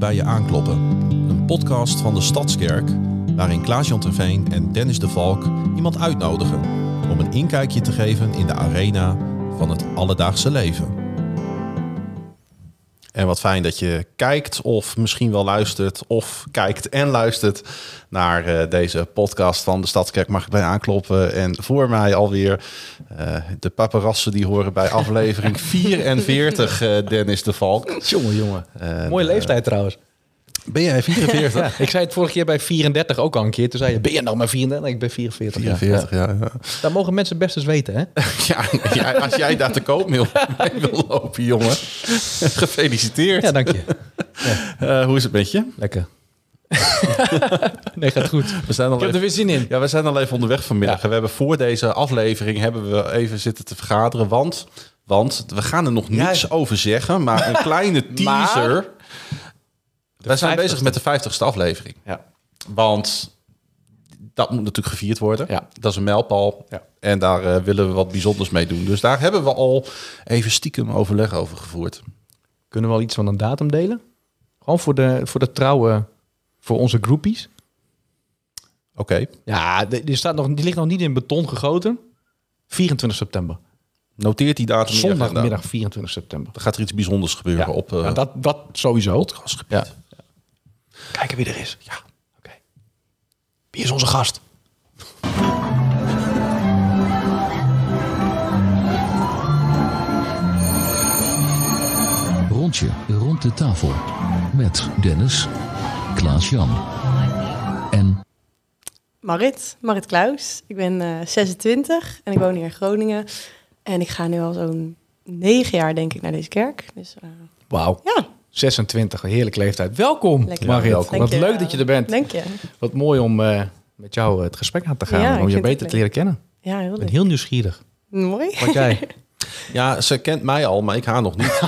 bij je aankloppen. Een podcast van de Stadskerk waarin Klaas-Jan Terveen en Dennis de Valk iemand uitnodigen om een inkijkje te geven in de arena van het alledaagse leven. En wat fijn dat je kijkt of misschien wel luistert of kijkt en luistert naar eh, deze podcast van de Stadskerk. Mag ik bij aankloppen? En voor mij alweer uh, de paparassen die horen bij aflevering 44, uh, Dennis de Valk. Jongen, jongen. Mooie leeftijd trouwens. Ben jij 44? ja, ik zei het vorige keer bij 34 ook al een keer. Toen zei je, ben je nou maar 34? Ik ben 44. 44, ja. ja. Daar mogen mensen best eens weten, hè? ja, als jij daar te koop wil, wil lopen, jongen. Gefeliciteerd. Ja, dank je. Ja. Uh, hoe is het met je? Lekker. nee, gaat goed. We zijn al ik heb er weer zin in. Ja, we zijn al even onderweg vanmiddag. Ja. We hebben voor deze aflevering hebben we even zitten te vergaderen. Want, want we gaan er nog niets ja. over zeggen. Maar een kleine teaser... Maar wij zijn bezig met de 50ste aflevering. Ja. Want dat moet natuurlijk gevierd worden. Ja. Dat is een mijlpaal. Ja. En daar uh, willen we wat bijzonders mee doen. Dus daar hebben we al even stiekem overleg over gevoerd. Kunnen we al iets van een datum delen? Gewoon voor de, voor de trouwe, voor onze groepies. Oké. Okay. Ja, die, staat nog, die ligt nog niet in beton gegoten. 24 september. Noteert die datum. Zondagmiddag 24 september. Er gaat er iets bijzonders gebeuren ja. op. Uh, ja, dat, dat sowieso. Podcastgebied. Ja. Kijken wie er is. Ja, oké. Okay. Wie is onze gast? Rondje rond de tafel. Met Dennis, Klaas-Jan en... Marit, Marit Klaus. Ik ben uh, 26 en ik woon hier in Groningen. En ik ga nu al zo'n negen jaar, denk ik, naar deze kerk. Dus, uh, Wauw. Ja. 26, een heerlijke leeftijd. Welkom, Lekker. Dank Wat leuk dat je er bent. Dank je. Wat mooi om uh, met jou het gesprek aan te gaan. Ja, om je beter te leren kennen. Ja, heel Ik ben heel nieuwsgierig. Mooi. Wat jij? Ja, ze kent mij al, maar ik haar nog niet.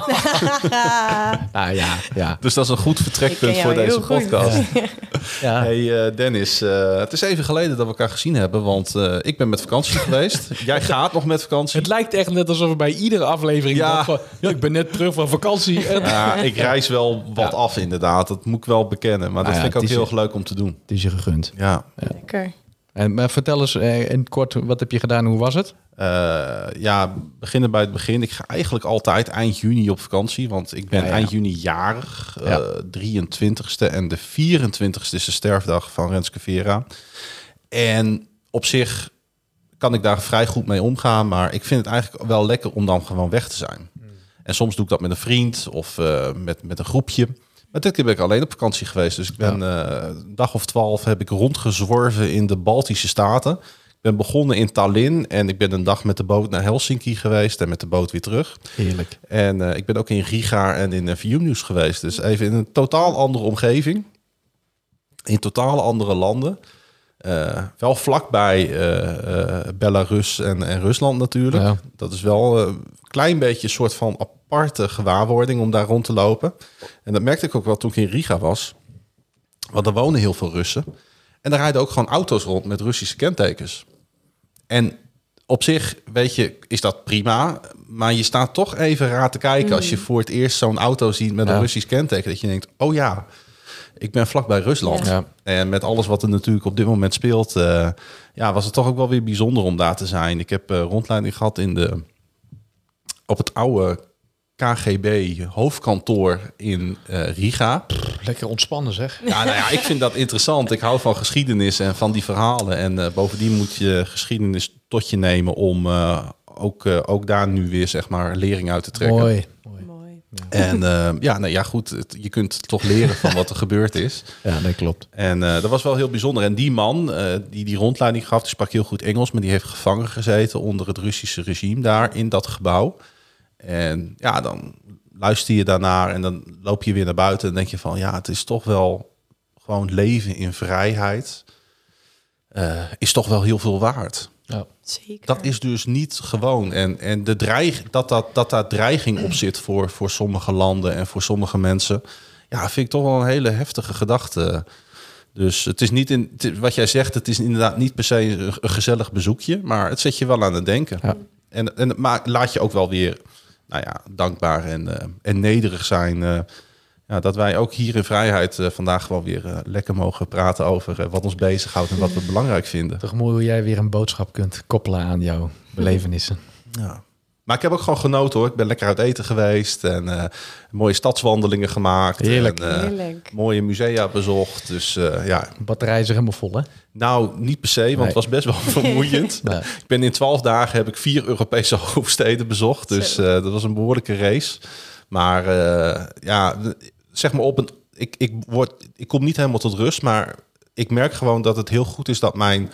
ah ja, ja. Dus dat is een goed vertrekpunt voor deze podcast. ja. Hey uh, Dennis, uh, het is even geleden dat we elkaar gezien hebben, want uh, ik ben met vakantie geweest. Jij gaat nog met vakantie. Het lijkt echt net alsof we bij iedere aflevering Ja. van, ja, ik ben net terug van vakantie. En... Ja, ik reis wel wat Ja. af inderdaad, dat moet ik wel bekennen. Maar dat ja, vind ik ook heel erg leuk om te doen. Het is je gegund. Ja, Lekker. En, maar vertel eens eh, in het kort, wat heb je gedaan? Hoe was het? Eh, ja, beginnen bij het begin. Ik ga eigenlijk altijd eind juni op vakantie, want ik ben Ja, ja. eind juni jarig. Ja. eh 23ste en de 24ste is de sterfdag van Renske Vera. En op zich kan ik daar vrij goed mee omgaan, maar ik vind het eigenlijk wel lekker om dan gewoon weg te zijn. En soms doe ik dat met een vriend of eh, met, met een groepje. Maar dit keer ben ik alleen op vakantie geweest. Dus ik ben eh, een dag of twaalf heb ik rondgezworven in de Baltische Staten. Ik ben begonnen in Tallinn en ik ben een dag met de boot naar Helsinki geweest en met de boot weer terug. Heerlijk. En eh, ik ben ook in Riga en in uh, Vilnius geweest. Dus even in een totaal andere omgeving. In totaal andere landen. Eh, wel vlakbij eh, eh, Belarus en, en Rusland natuurlijk. Ja. Dat is wel eh, een klein beetje een soort van aparte gewaarwording om daar rond te lopen. En dat merkte ik ook wel toen ik in Riga was. Want er wonen heel veel Russen. En daar rijden ook gewoon auto's rond met Russische kentekens. En op zich, weet je, is dat prima. Maar je staat toch even raar te kijken als je voor het eerst zo'n auto ziet met een Ja. Russisch kenteken. Dat je denkt, oh ja, ik ben vlakbij Rusland. Ja. En met alles wat er natuurlijk op dit moment speelt, eh, ja, was het toch ook wel weer bijzonder om daar te zijn. Ik heb eh, rondleiding gehad in de, op het oude KGB hoofdkantoor in eh, Riga. Lekker ontspannen zeg. Ja, nou ja, ik vind dat interessant. Ik hou van geschiedenis en van die verhalen. En eh, bovendien moet je geschiedenis tot je nemen om eh, ook, eh, ook daar nu weer zeg maar lering uit te trekken. Mooi. Mooi. En ja, nou ja, goed. het- je kunt toch leren van wat er gebeurd is. Ja, dat klopt. En eh, dat was wel heel bijzonder. En die man eh, die die rondleiding gaf, die sprak heel goed Engels, maar die heeft gevangen gezeten onder het Russische regime daar in dat gebouw. En ja, dan luister je daarnaar en dan loop je weer naar buiten en denk je van ja, het is toch wel gewoon leven in vrijheid. eh, is toch wel heel veel waard. Ja. Zeker. Dat is dus niet gewoon. En, en de dreig, dat, dat, dat daar dreiging op zit voor, voor sommige landen en voor sommige mensen. Ja, vind ik toch wel een hele heftige gedachte. Dus het is niet in het wat jij zegt, het is inderdaad niet per se een, een gezellig bezoekje, maar het zet je wel aan het denken. Ja. En, en het maakt, laat je ook wel weer, nou ja, dankbaar en, eh, en nederig zijn. eh, ja, dat wij ook hier in vrijheid eh, vandaag wel weer lekker mogen praten over wat ons bezighoudt en wat we belangrijk vinden. Toch mooi hoe jij weer een boodschap kunt koppelen aan jouw belevenissen. Ja. Maar ik heb ook gewoon genoten hoor. Ik ben lekker uit eten geweest en eh, mooie stadswandelingen gemaakt. Heerlijk. En, eh, Heerlijk. mooie musea bezocht. Dus eh, ja, Batterij is er helemaal vol, hè? nou niet per se, want Nee. het was best wel vermoeiend. Nee. Ik ben in twaalf dagen heb ik vier Europese hoofdsteden bezocht. Dus eh, dat was een behoorlijke race. Maar eh, ja, zeg maar op een. Ik, ik, word, ik kom niet helemaal tot rust, maar ik merk gewoon dat het heel goed is dat mijn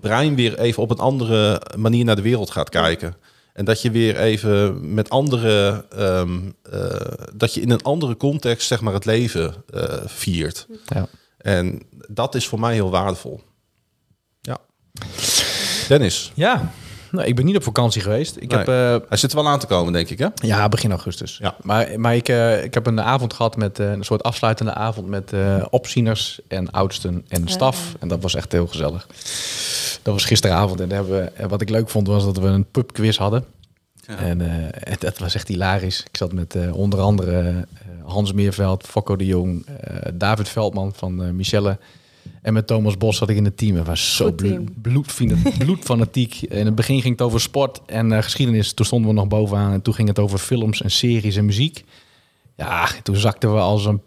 brein weer even op een andere manier naar de wereld gaat kijken. En dat je weer even met andere, ehm, eh, dat je in een andere context zeg maar het leven eh, viert. Ja. En dat is voor mij heel waardevol. Ja. Dennis, Ja, nou, ik ben niet op vakantie geweest. Ik Nee. heb, eh, hij zit er wel aan te komen, denk ik, hè? ja, begin augustus. Ja. Maar, maar ik, eh, ik heb een avond gehad met eh, een soort afsluitende avond met eh opzieners en oudsten en staf. En dat was echt heel gezellig. Dat was gisteravond. En, hebben we, en wat ik leuk vond was dat we een pubquiz hadden. En eh, en dat was echt hilarisch. Ik zat met onder andere eh, Hans Meerveld, Fokko de Jong, eh, David Veldman van eh, Michelle. En met Thomas Bos zat ik in het team. Het was zo bloed, bloedfanatiek. In het begin ging het over sport en eh, geschiedenis. Toen stonden we nog bovenaan. En toen ging het over films en series en muziek. Ja, toen zakten we als een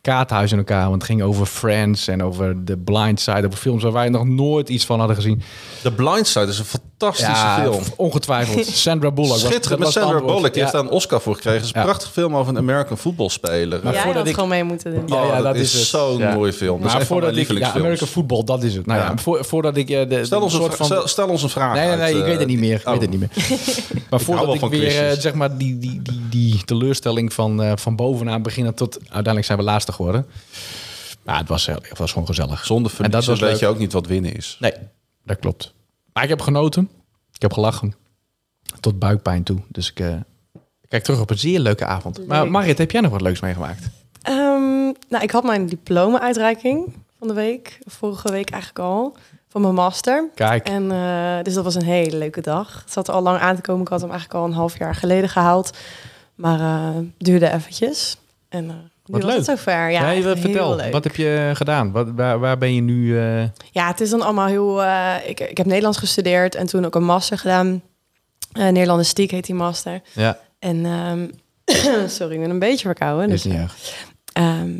kaarthuis in elkaar. Want het ging over Friends en over The Blind Side. Over films waar wij nog nooit iets van hadden gezien. The Blind Side is een fantastische film. ongetwijfeld. Sandra Bullock. Schitterend. Met Sandra. Bullock. Die Ja. heeft daar een Oscar voor gekregen. Het is een Ja. prachtige film over een American voetbalspeler. Maar voordat had ik- gewoon mee moeten doen. Ja, Oh, ja, dat, dat is, is het. zo'n Ja. mooie film. Dat is Maar voordat ik, ja. American Football, dat is het. Nou ja, Ja. voor, voordat ik eh, de, Stel ons, een soort van... stel, stel ons een vraag Nee, nee, uit, nee, ik eh, weet het niet meer. Ik oh. weet het niet meer. Maar voordat ik van weer, eh, zeg maar, die, die, die, die teleurstelling van, eh, van bovenaan beginnen tot... Uiteindelijk zijn we laatste geworden. Maar het was, het was gewoon gezellig. Zonder En dat was weet leuk. je ook niet wat winnen is. Nee, dat klopt. Maar ik heb genoten. Ik heb gelachen. Tot buikpijn toe. Dus ik, eh, kijk terug op een zeer leuke avond. Maar. Marit, heb jij nog wat leuks meegemaakt? Ehm, nou, ik had mijn diploma-uitreiking van de week, vorige week eigenlijk al, van mijn master. Kijk. En eh, dus dat was een hele leuke dag. Het zat er al lang aan te komen. Ik had hem eigenlijk al een half jaar geleden gehaald. Maar eh duurde eventjes. En Wat was het leuk. zover. Ja, Nee, heel vertel, leuk. wat heb je gedaan? Wat, waar, waar ben je nu... eh, Ja, het is dan allemaal heel... eh, ik, ik heb Nederlands gestudeerd en toen ook een master gedaan. Eh Nederlandistiek heet die master. ja, En ehm, sorry, ik ben een beetje verkouden. is Dus, niet erg. Ehm,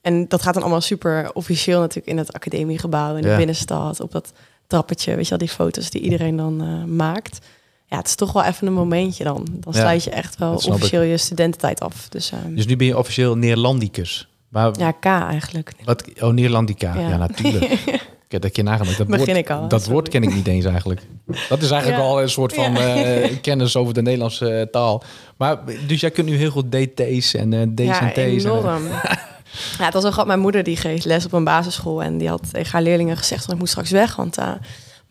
en dat gaat dan allemaal super officieel natuurlijk in het academiegebouw in de Ja. binnenstad. Op dat trappetje, weet je wel, die foto's die iedereen dan maakt. Ja, het is toch wel even een momentje dan. Dan sluit je echt wel officieel je studententijd af. Dus ehm, Dus nu ben je officieel Neerlandicus. Maar, ja, K eigenlijk. wat, oh, Neerlandica. Ja, natuurlijk. Ik heb dat je nagemaakt. Dat, Begin woord, ik al, dat sorry. woord ken ik niet eens eigenlijk. Dat is eigenlijk Ja. al een soort van Ja. eh, kennis over de Nederlandse eh, taal. Maar dus jij kunt nu heel goed DT's en eh D's ja, en T's. en, enorm. ja, het was wel grappig. Mijn moeder die geeft les op een basisschool. En die had tegen haar leerlingen gezegd... van ik moet straks weg, want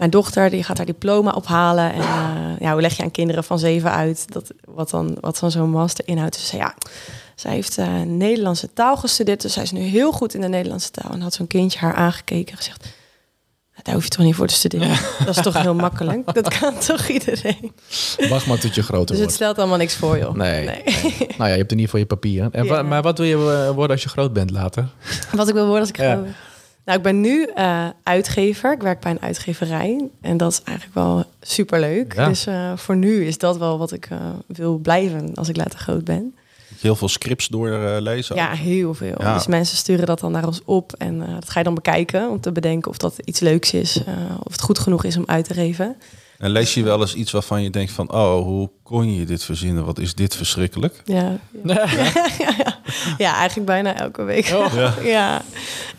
mijn dochter die gaat haar diploma ophalen. En eh, ja, hoe leg je aan kinderen van zeven uit... Dat, wat dan, wat dan zo'n master inhoudt. Dus ze zei, ja, zij heeft eh, Nederlandse taal gestudeerd. Dus zij is nu heel goed in de Nederlandse taal. En had zo'n kindje haar aangekeken en gezegd... Daar hoef je toch niet voor te studeren. Dat is toch heel makkelijk. Dat kan toch iedereen. Wacht maar tot je groter Dus het wordt. stelt allemaal niks voor, joh. Nee. Nou ja, je hebt er niet voor je papier. En Ja. maar wat wil je eh, worden als je groot bent later? Wat ik wil worden als ik Ja. groot ben. Nou, ik ben nu eh, uitgever. Ik werk bij een uitgeverij. En dat is eigenlijk wel superleuk. Ja. Dus eh, voor nu is dat wel wat ik eh, wil blijven als ik later groot ben. Heel veel scripts doorlezen. Ja, heel veel. Ja. Dus mensen sturen dat dan naar ons op. En dat ga je dan bekijken om te bedenken of dat iets leuks is. of het goed genoeg is om uit te geven. En lees je wel eens iets waarvan je denkt van... oh, hoe kon je dit verzinnen? Wat is dit verschrikkelijk? Ja, ja. ja eigenlijk bijna elke week. Oh. Ja. ja,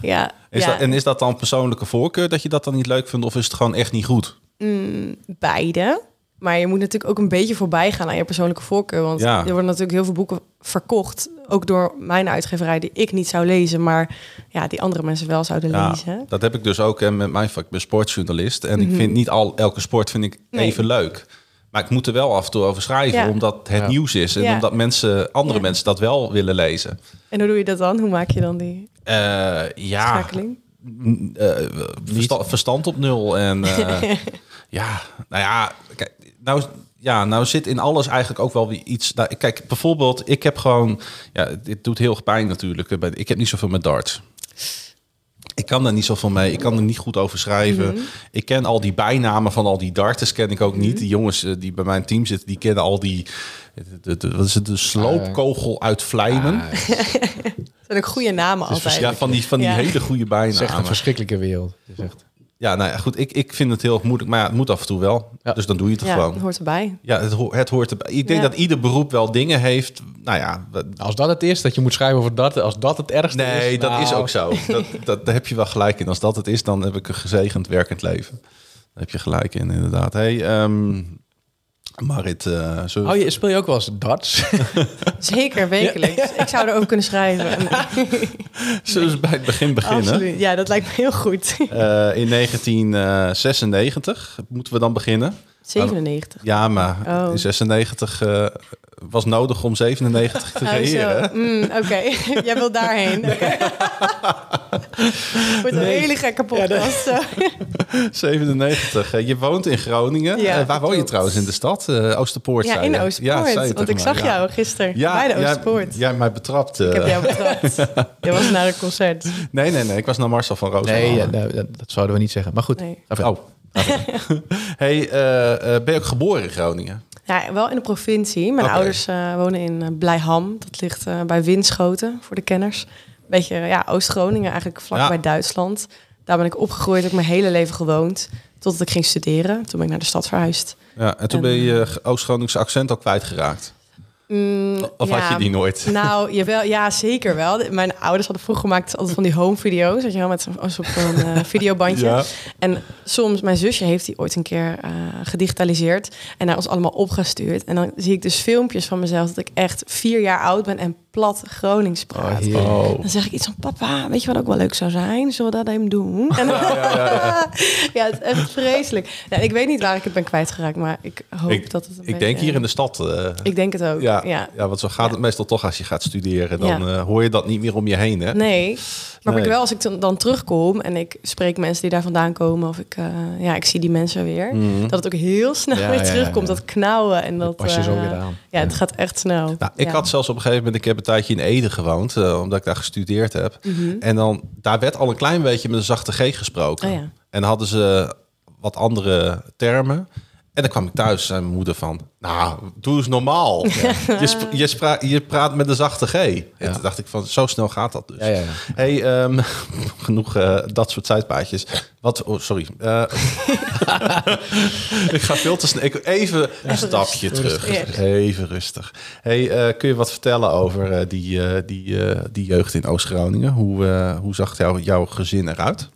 ja. Is ja. dat, en is dat dan persoonlijke voorkeur dat je dat dan niet leuk vindt? Of is het gewoon echt niet goed? Mm, beide. Maar je moet natuurlijk ook een beetje voorbij gaan aan je persoonlijke voorkeur. Want Ja. er worden natuurlijk heel veel boeken verkocht. Ook door mijn uitgeverij, die ik niet zou lezen. Maar ja, die andere mensen wel zouden Ja, lezen. dat heb ik dus ook hè, met mijn vak. Ik ben sportjournalist. En ik vind niet al elke sport vind ik Mhm. Nee. even leuk. Maar ik moet er wel af en toe over schrijven. Ja. Omdat het Ja. nieuws is. En Ja. omdat mensen, andere Ja. mensen dat wel willen lezen. En hoe doe je dat dan? Hoe maak je dan die Eh, ja, schakeling? versta- verstand op nul. En eh, ja, nou ja, kijk, nou, ja, nou zit in alles eigenlijk ook wel weer iets. Nou, kijk, bijvoorbeeld, ik heb gewoon, ja, dit doet heel erg pijn natuurlijk. Ik heb niet zoveel met darts. Ik kan daar niet zoveel mee. Ik kan er niet goed over schrijven. Ik ken al die bijnamen van al die darters ken ik ook niet. Die jongens eh, die bij mijn team zitten, die kennen al die. De, de, wat is het? De sloopkogel uit Vlijmen. Ah, Dat zijn ook goede namen Dus altijd. ja, van die, van die Ja. hele goede het is echt een bijnamen. verschrikkelijke wereld. Het is echt... Ja, nou ja, goed. Ik, ik vind het heel moeilijk. Maar ja, het moet af en toe wel. Ja. Dus dan doe je het Ja, gewoon. dat hoort erbij. Ja, het, ho- het hoort erbij. Ik denk Ja. dat ieder beroep wel dingen heeft. Nou ja, Als dat het is, dat je moet schrijven over dat, als dat het ergste is. nee, dat nou, is ook zo. Dat, dat, daar heb je wel gelijk in. Als dat het is, dan heb ik een gezegend werkend leven. Daar heb je gelijk in, inderdaad. Hey, ehm, Marit, eh Oh, je, speel je ook wel eens darts? Zeker, wekelijks. Ik zou erover kunnen schrijven. En- zullen we bij het begin beginnen? Absoluut. Ja, dat lijkt me heel goed. Eh, in 1996 moeten we dan beginnen. 97. Ja, maar Oh. in 96 eh, was nodig om 97 te Oh, creëren. zo. Mm, Oké, jij wilt daarheen. Oké. Wordt een hele gekke podcast. zo. 97. Eh, je woont in Groningen. Ja, Eh, waar woon je trouwens in de stad? Eh, Oosterpoort. Ja, in. Oosterpoort. je want ik zag ja. jou gisteren Ja, bij de ja, Oosterpoort. Jij hebt mij betrapt. eh. Ik heb jou betrapt. Je was naar een concert. Nee, nee, nee. Ik was naar Marcel van Roos. Nee, ja, nou, dat, zouden we niet zeggen. Maar goed. Oh. hey, eh, eh, ben je ook geboren in Groningen? Ja, wel in de provincie. Mijn ouders eh, wonen in Blijham. Dat ligt bij Winschoten, voor de kenners. Beetje ja, Oost-Groningen, eigenlijk vlak Ja. bij Duitsland. Daar ben ik opgegroeid, heb ik mijn hele leven gewoond. Totdat ik ging studeren. Toen ben ik naar de stad verhuisd. Ja, en toen En, ben je je Oost-Groningse accent ook kwijtgeraakt. Mm, Of ja, had je die nooit? Nou, jawel, ja, zeker wel. Mijn ouders hadden vroeger gemaakt altijd van die home video's. Weet je wel, met zo'n een eh, videobandje. Ja. En soms, mijn zusje heeft die ooit een keer eh, gedigitaliseerd en naar ons allemaal opgestuurd. En dan zie ik dus filmpjes van mezelf dat ik echt vier jaar oud ben en plat Gronings praat. Oh. Oh. Dan zeg ik iets van, papa, weet je wat ook wel leuk zou zijn? Zullen we dat even doen? En dan, ja, het is echt vreselijk. Nou, ik weet niet waar ik het ben kwijtgeraakt, maar ik hoop Ik, dat het een ik beetje- denk hier in de stad. eh, Ik denk het ook, ja, ja. ja. want zo gaat het meestal toch als je gaat studeren. Dan Ja. eh, hoor je dat niet meer om je heen. Hè? Nee, maar Nee. ik wel als ik dan, terugkom en ik spreek mensen die daar vandaan komen of ik, eh, ja, ik zie die mensen weer, Mhm. dat het ook heel snel Ja, weer ja, terugkomt. ja. Dat knauwen en dat. pas je zo weer aan. Ja, het gaat echt snel. Nou, ik Ja. had zelfs op een gegeven moment, ik heb een tijdje in Ede gewoond, eh, omdat ik daar gestudeerd heb. Mhm. En dan, daar werd al een klein beetje met een zachte G gesproken. Oh ja. En hadden ze wat andere termen. En dan kwam ik thuis, zei mijn moeder van, nou, doe eens normaal. Je, sp- je, spra- je praat met een zachte G. En Ja. toen dacht ik van, zo snel gaat dat dus. Ja. Hey, ehm, genoeg eh, dat soort zijpaadjes. Wat? Oh, sorry. Eh, ik ga veel te snel. Even een stapje terug. Rustig. Even rustig. Hey, eh, kun je wat vertellen over die, die, die jeugd in Oost-Groningen? Hoe, hoe zag jouw jouw gezin eruit?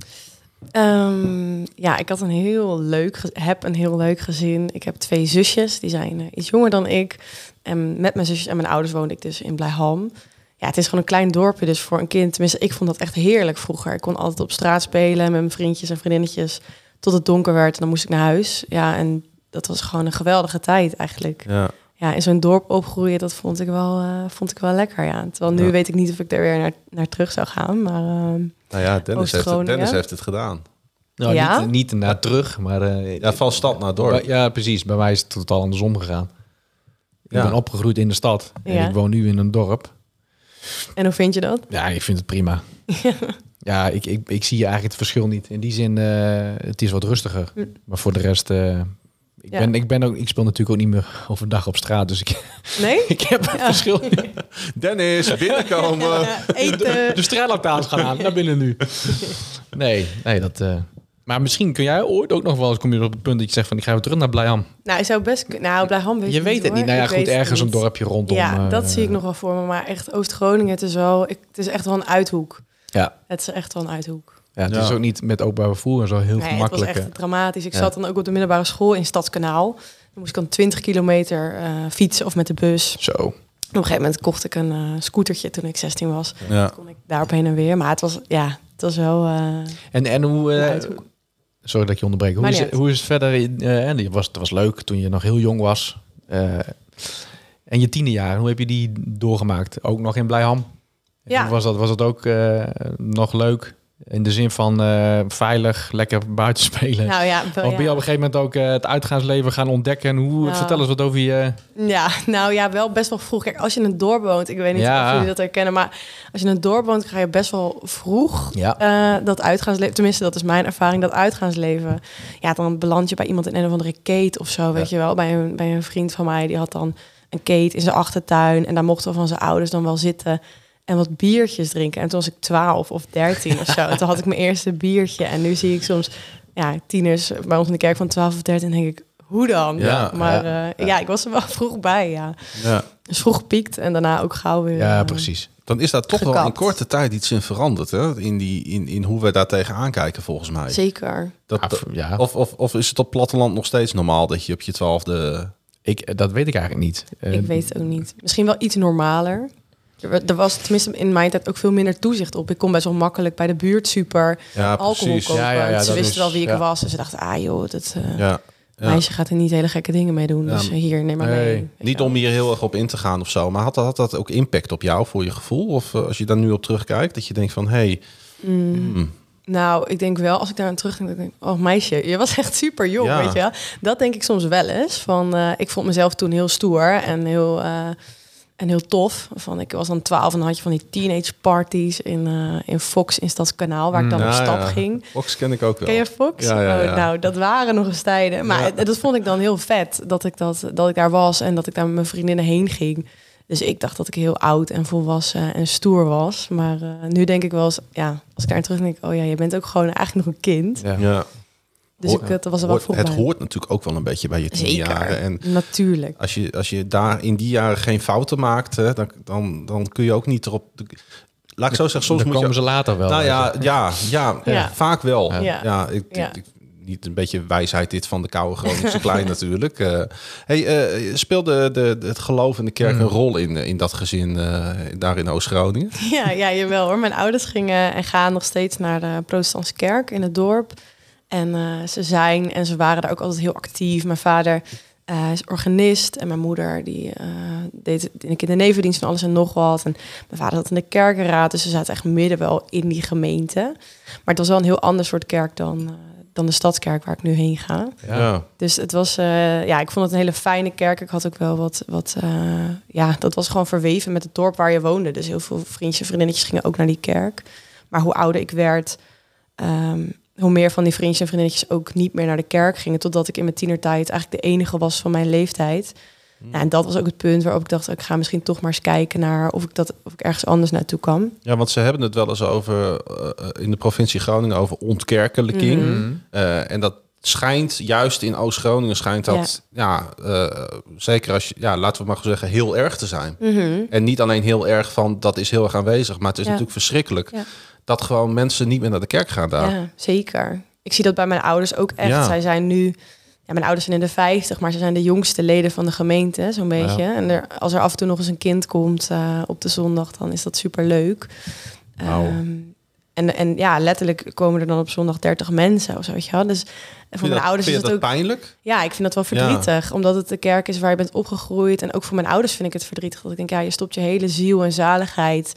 Ehm, ja, ik had een heel leuk, heb een heel leuk gezin. Ik heb twee zusjes, die zijn eh, iets jonger dan ik. En met mijn zusjes en mijn ouders woonde ik dus in Blijham. Ja, het is gewoon een klein dorpje, dus voor een kind, tenminste, ik vond dat echt heerlijk vroeger. Ik kon altijd op straat spelen met mijn vriendjes en vriendinnetjes tot het donker werd en dan moest ik naar huis. Ja, en dat was gewoon een geweldige tijd eigenlijk. Ja. Ja, in zo'n dorp opgroeien, dat vond ik wel, eh, vond ik wel lekker, ja. Terwijl nu Ja. weet ik niet of ik er weer naar, naar terug zou gaan, maar... ehm, Nou ja, Dennis heeft, het. Dennis heeft het gedaan. Nou, Ja? niet, niet naar terug, maar... eh, Ja, van stad naar dorp. ja, precies. Bij mij is het totaal andersom gegaan. Ik ben opgegroeid in de stad en Ja. ik woon nu in een dorp. En hoe vind je dat? Ja, ik vind het prima. ja, ik, ik, ik zie eigenlijk het verschil niet. In die zin, eh, het is wat rustiger. Hm. Maar voor de rest, eh, ik, Ja. ben, ik, ben ook, ik speel natuurlijk ook niet meer overdag op straat. Dus ik, Nee? ik heb het verschil. Dennis, binnenkomen. Ja, eten. De straatlantaarns gaan aan, naar binnen nu. Nee, nee, dat... eh, maar misschien kun jij ooit ook nog wel eens... kom je op het punt dat je zegt van... ik ga weer terug naar Blijham. Nou, ik zou best. Nou, Blijham weet Je weet het niet. hoor. Nou ja, Ik goed, ergens een dorpje rondom. Ja, dat eh, zie ik nog wel voor me. Maar echt Oost-Groningen, het is wel... Ik, het is echt wel een uithoek. Ja, Het is echt wel een uithoek. Ja het Ja. is ook niet met openbaar vervoer en zo heel Nee, het was gemakkelijk. echt dramatisch. Ik Ja. zat dan ook op de middelbare school in Stadskanaal. Dan moest ik dan 20 kilometer eh, fietsen of met de bus. Zo. Op een gegeven moment kocht ik een eh, scootertje toen ik 16 was. Ja. kon ik daarop heen en weer. Maar het was, ja, het was wel... eh, En, en hoe... sorry dat ik je onderbreek. Hoe is, het, hoe is het verder? in, en het was, het was leuk toen je nog heel jong was. En je tiende jaar, hoe heb je die doorgemaakt? Ook nog in Blijham? Ja. Was dat, was dat ook nog leuk? In de zin van eh, veilig, lekker buiten spelen. Nou ja, wel, ben je op een gegeven moment ook eh, het uitgaansleven gaan ontdekken? En hoe, Nou. vertel eens wat over je... Ja, nou ja, wel best wel vroeg. Kijk, als je in een dorp woont, ik weet niet Ja. of jullie dat herkennen, maar als je in een dorp woont, ga je best wel vroeg Ja. eh, dat uitgaansleven. Tenminste, dat is mijn ervaring, dat uitgaansleven. Ja, dan beland je bij iemand in een of andere kate of zo, weet je wel. Bij een, bij een vriend van mij, die had dan een kate in zijn achtertuin en daar mochten we van zijn ouders dan wel zitten en wat biertjes drinken. En toen was ik 12 of 13 of zo. En toen had ik mijn eerste biertje en nu zie ik soms ja, tieners bij ons in de kerk van 12 of 13 denk ik, hoe dan? Ja, maar ja. ja, ik was er wel vroeg bij, ja. Ja. Dus vroeg gepiekt en daarna ook gauw weer. Ja, eh, precies. Dan is daar toch wel in korte tijd iets in veranderd. Hè? In, die, in, in hoe we daar tegenaan kijken, volgens mij. Zeker. Dat, Ah, ja. of, of, of is het op platteland nog steeds normaal dat je op je twaalfde... Ik, dat weet ik eigenlijk niet. Eh, ik weet het ook niet. Misschien wel iets normaler. Er, wa- was tenminste in mijn tijd ook veel minder toezicht op. Ik kon best wel makkelijk bij de buurt super Ja, alcohol precies. kopen. Ja, ja, ja, ze wisten is- wel wie ik was. En ze dachten, ah joh, dat eh, meisje gaat er niet hele gekke dingen mee doen. Dus eh, hier, neem maar nee. mee. Niet om hier heel erg op in te gaan of zo, maar had dat, had dat ook impact op jou voor je gevoel? Of eh, als je daar nu op terugkijkt, dat je denkt van, hé, hey, hmm, Nou, ik denk wel, als ik daar aan terugdenk, dat ik denk, oh meisje, je was echt super jong, Ja. weet je wel. Dat denk ik soms wel eens. Van, ik vond mezelf toen heel stoer en heel, en heel tof. Van, ik was dan 12 en dan had je van die teenage parties in, eh, in Fox in Stadskanaal, waar ik dan ja, op stap ja. ging. Fox ken ik ook wel. Ken je Fox? Ja, ja, ja. Oh, nou, dat waren nog eens tijden. Maar dat vond ik dan heel vet, dat ik, dat, dat ik daar was en dat ik daar met mijn vriendinnen heen ging. Dus ik dacht dat ik heel oud en volwassen en stoer was. Maar eh, nu denk ik wel eens, ja, als ik daar terug denk, oh ja, je bent ook gewoon eigenlijk nog een kind. ja. Dus Hoor- ik, dat was er wel Hoort- het bij. hoort natuurlijk ook wel een beetje bij je tien Zeker, jaren. En natuurlijk. als je, als je daar in die jaren geen fouten maakt, hè, dan, dan, dan kun je ook niet erop... Laat ik zo zeggen, soms Dan moet je... komen ze later wel. Nou ja, ja, ja, Ja. vaak wel. Ja. Ja, ik, Ja. ik- niet een beetje wijsheid dit van de koude Groningse klein natuurlijk. Eh hey, eh, speelde de, de, het geloof in de kerk Hmm. een rol in, in dat gezin eh, daar in Oost-Groningen? Ja, ja, jawel hoor. Mijn ouders gingen en gaan nog steeds naar de protestantse kerk in het dorp. En eh, ze zijn en ze waren daar ook altijd heel actief. Mijn vader eh, is organist en mijn moeder die eh, deed in de kindernevendienst van alles en nog wat. En mijn vader zat in de kerkenraad, dus ze zaten echt midden wel in die gemeente. Maar het was wel een heel ander soort kerk dan, eh, dan de stadskerk waar ik nu heen ga. Ja. Dus het was, eh, ja, ik vond het een hele fijne kerk. Ik had ook wel wat, wat eh, ja, dat was gewoon verweven met het dorp waar je woonde. Dus heel veel vriendjes en vriendinnetjes gingen ook naar die kerk. Maar hoe ouder ik werd, ehm, hoe meer van die vriendjes en vriendinnetjes ook niet meer naar de kerk gingen. Totdat ik in mijn tienertijd eigenlijk de enige was van mijn leeftijd. Ja, en dat was ook het punt waarop ik dacht, ik ga misschien toch maar eens kijken naar of ik, dat, of ik ergens anders naartoe kan. Ja, want ze hebben het wel eens over eh, in de provincie Groningen over ontkerkelijking. Mhm. Eh, en dat schijnt juist in Oost-Groningen schijnt dat ja, eh, zeker als je ja, laten we maar zeggen heel erg te zijn. En niet alleen heel erg van dat is heel erg aanwezig, maar het is Ja. natuurlijk verschrikkelijk Ja. Dat gewoon mensen niet meer naar de kerk gaan daar. Ja, zeker. Ik zie dat bij mijn ouders ook echt. Ja. Zij zijn nu, ja, mijn ouders zijn in de 50, maar ze zijn de jongste leden van de gemeente, zo'n beetje. En er, als er af en toe nog eens een kind komt eh, op de zondag, dan is dat super leuk. Wauw. en, en ja, letterlijk komen er dan op zondag 30 mensen of zo, weet je wel. Dus voor Vind je mijn dat, ouders is het ook... pijnlijk? Ja, ik vind dat wel verdrietig. Omdat het de kerk is waar je bent opgegroeid. En ook voor mijn ouders vind ik het verdrietig. Dat ik denk, ja, je stopt je hele ziel en zaligheid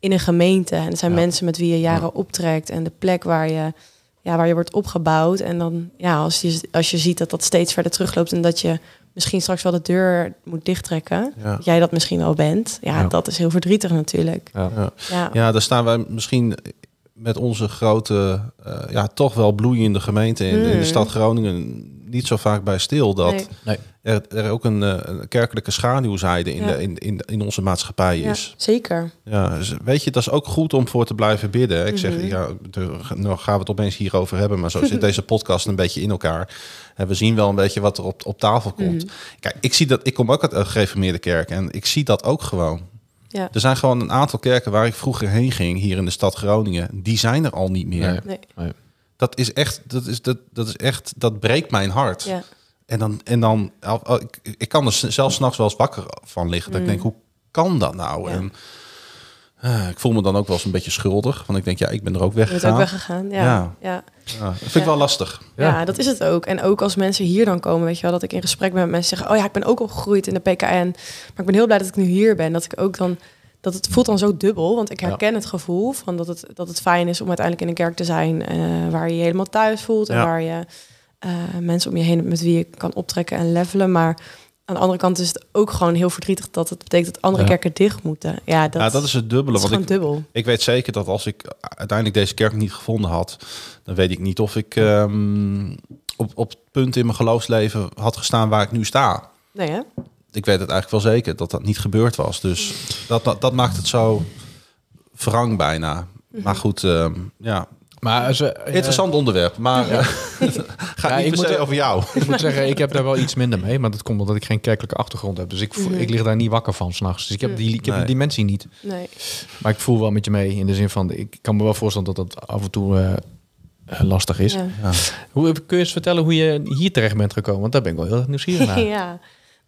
in een gemeente. En het zijn Ja. mensen met wie je jaren optrekt. En de plek waar je, ja, waar je wordt opgebouwd. En dan, ja, als je, als je ziet dat dat steeds verder terugloopt. En dat je misschien straks wel de deur moet dichttrekken. Ja. Dat jij dat misschien wel bent. Ja, Ja. dat is heel verdrietig natuurlijk. Ja. Ja. Ja, Ja, daar staan wij misschien met onze grote, eh, ja, toch wel bloeiende gemeente in, in de Mm. stad Groningen niet zo vaak bij stil. Dat Nee. Nee. er, er ook een, eh, een kerkelijke schaduwzijde in, Ja. de, in, in, in onze maatschappij ja, is. zeker. Ja, dus weet je, dat is ook goed om voor te blijven bidden. Ik zeg, Mhm. ja, de- nou gaan we het opeens hierover hebben, maar zo zit deze podcast een beetje in elkaar. En we zien wel een beetje wat er op, op tafel komt. Mhm. Kijk, ik zie dat, ik kom ook uit een gereformeerde kerk en ik zie dat ook gewoon. Ja. Er zijn gewoon een aantal kerken waar ik vroeger heen ging, hier in de stad Groningen, die zijn er al niet meer. Nee. Nee. Dat is echt, dat is, dat, dat is echt, dat breekt mijn hart. Ja. En dan, en dan ik, ik kan er zelfs s'nachts wel eens wakker van liggen. Dat ik denk, hoe kan dat nou? Mm. Ja. En eh, ik voel me dan ook wel eens een beetje schuldig. Want ik denk, ja, ik ben er ook Je bent weggegaan. ook weggegaan. Ja. Ja. ja. Ja, dat vind ik wel lastig. Ja. Ja. dat is het ook. En ook als mensen hier dan komen, weet je wel, dat ik in gesprek ben met mensen zeggen, oh ja, ik ben ook opgegroeid in de PKN, maar ik ben heel blij dat ik nu hier ben. Dat ik ook dan dat het voelt dan zo dubbel. Want ik herken het gevoel van dat het, dat het fijn is om uiteindelijk in een kerk te zijn eh, waar je je helemaal thuis voelt en Ja. waar je eh, mensen om je heen met wie je kan optrekken en levelen. Maar aan de andere kant is het ook gewoon heel verdrietig dat het betekent dat andere Ja. kerken dicht moeten. Ja, dat, ja, dat is het dubbele. dat is Want ik, dubbel. ik weet zeker dat als ik uiteindelijk deze kerk niet gevonden had, dan weet ik niet of ik ehm, op, op het punt in mijn geloofsleven had gestaan waar ik nu sta. Nee, hè? Ik weet het eigenlijk wel zeker dat dat niet gebeurd was. Dus dat, dat, dat maakt het zo wrang bijna. Mhm. Maar goed, ehm, ja. Maar als, eh, Interessant onderwerp. Maar eh, gaat Ja, niet ik moet er- over jou. Ik moet zeggen, ik heb daar wel iets minder mee. Maar dat komt omdat ik geen kerkelijke achtergrond heb. Dus ik, Mhm. ik lig daar niet wakker van s'nachts. Dus ik heb die, ik heb Nee. die dimensie niet. Nee. Maar ik voel wel met je mee. In de zin van, ik kan me wel voorstellen dat dat af en toe eh, lastig is. Ja. Hoe, kun je eens vertellen hoe je hier terecht bent gekomen? Want daar ben ik wel heel erg nieuwsgierig naar. ja,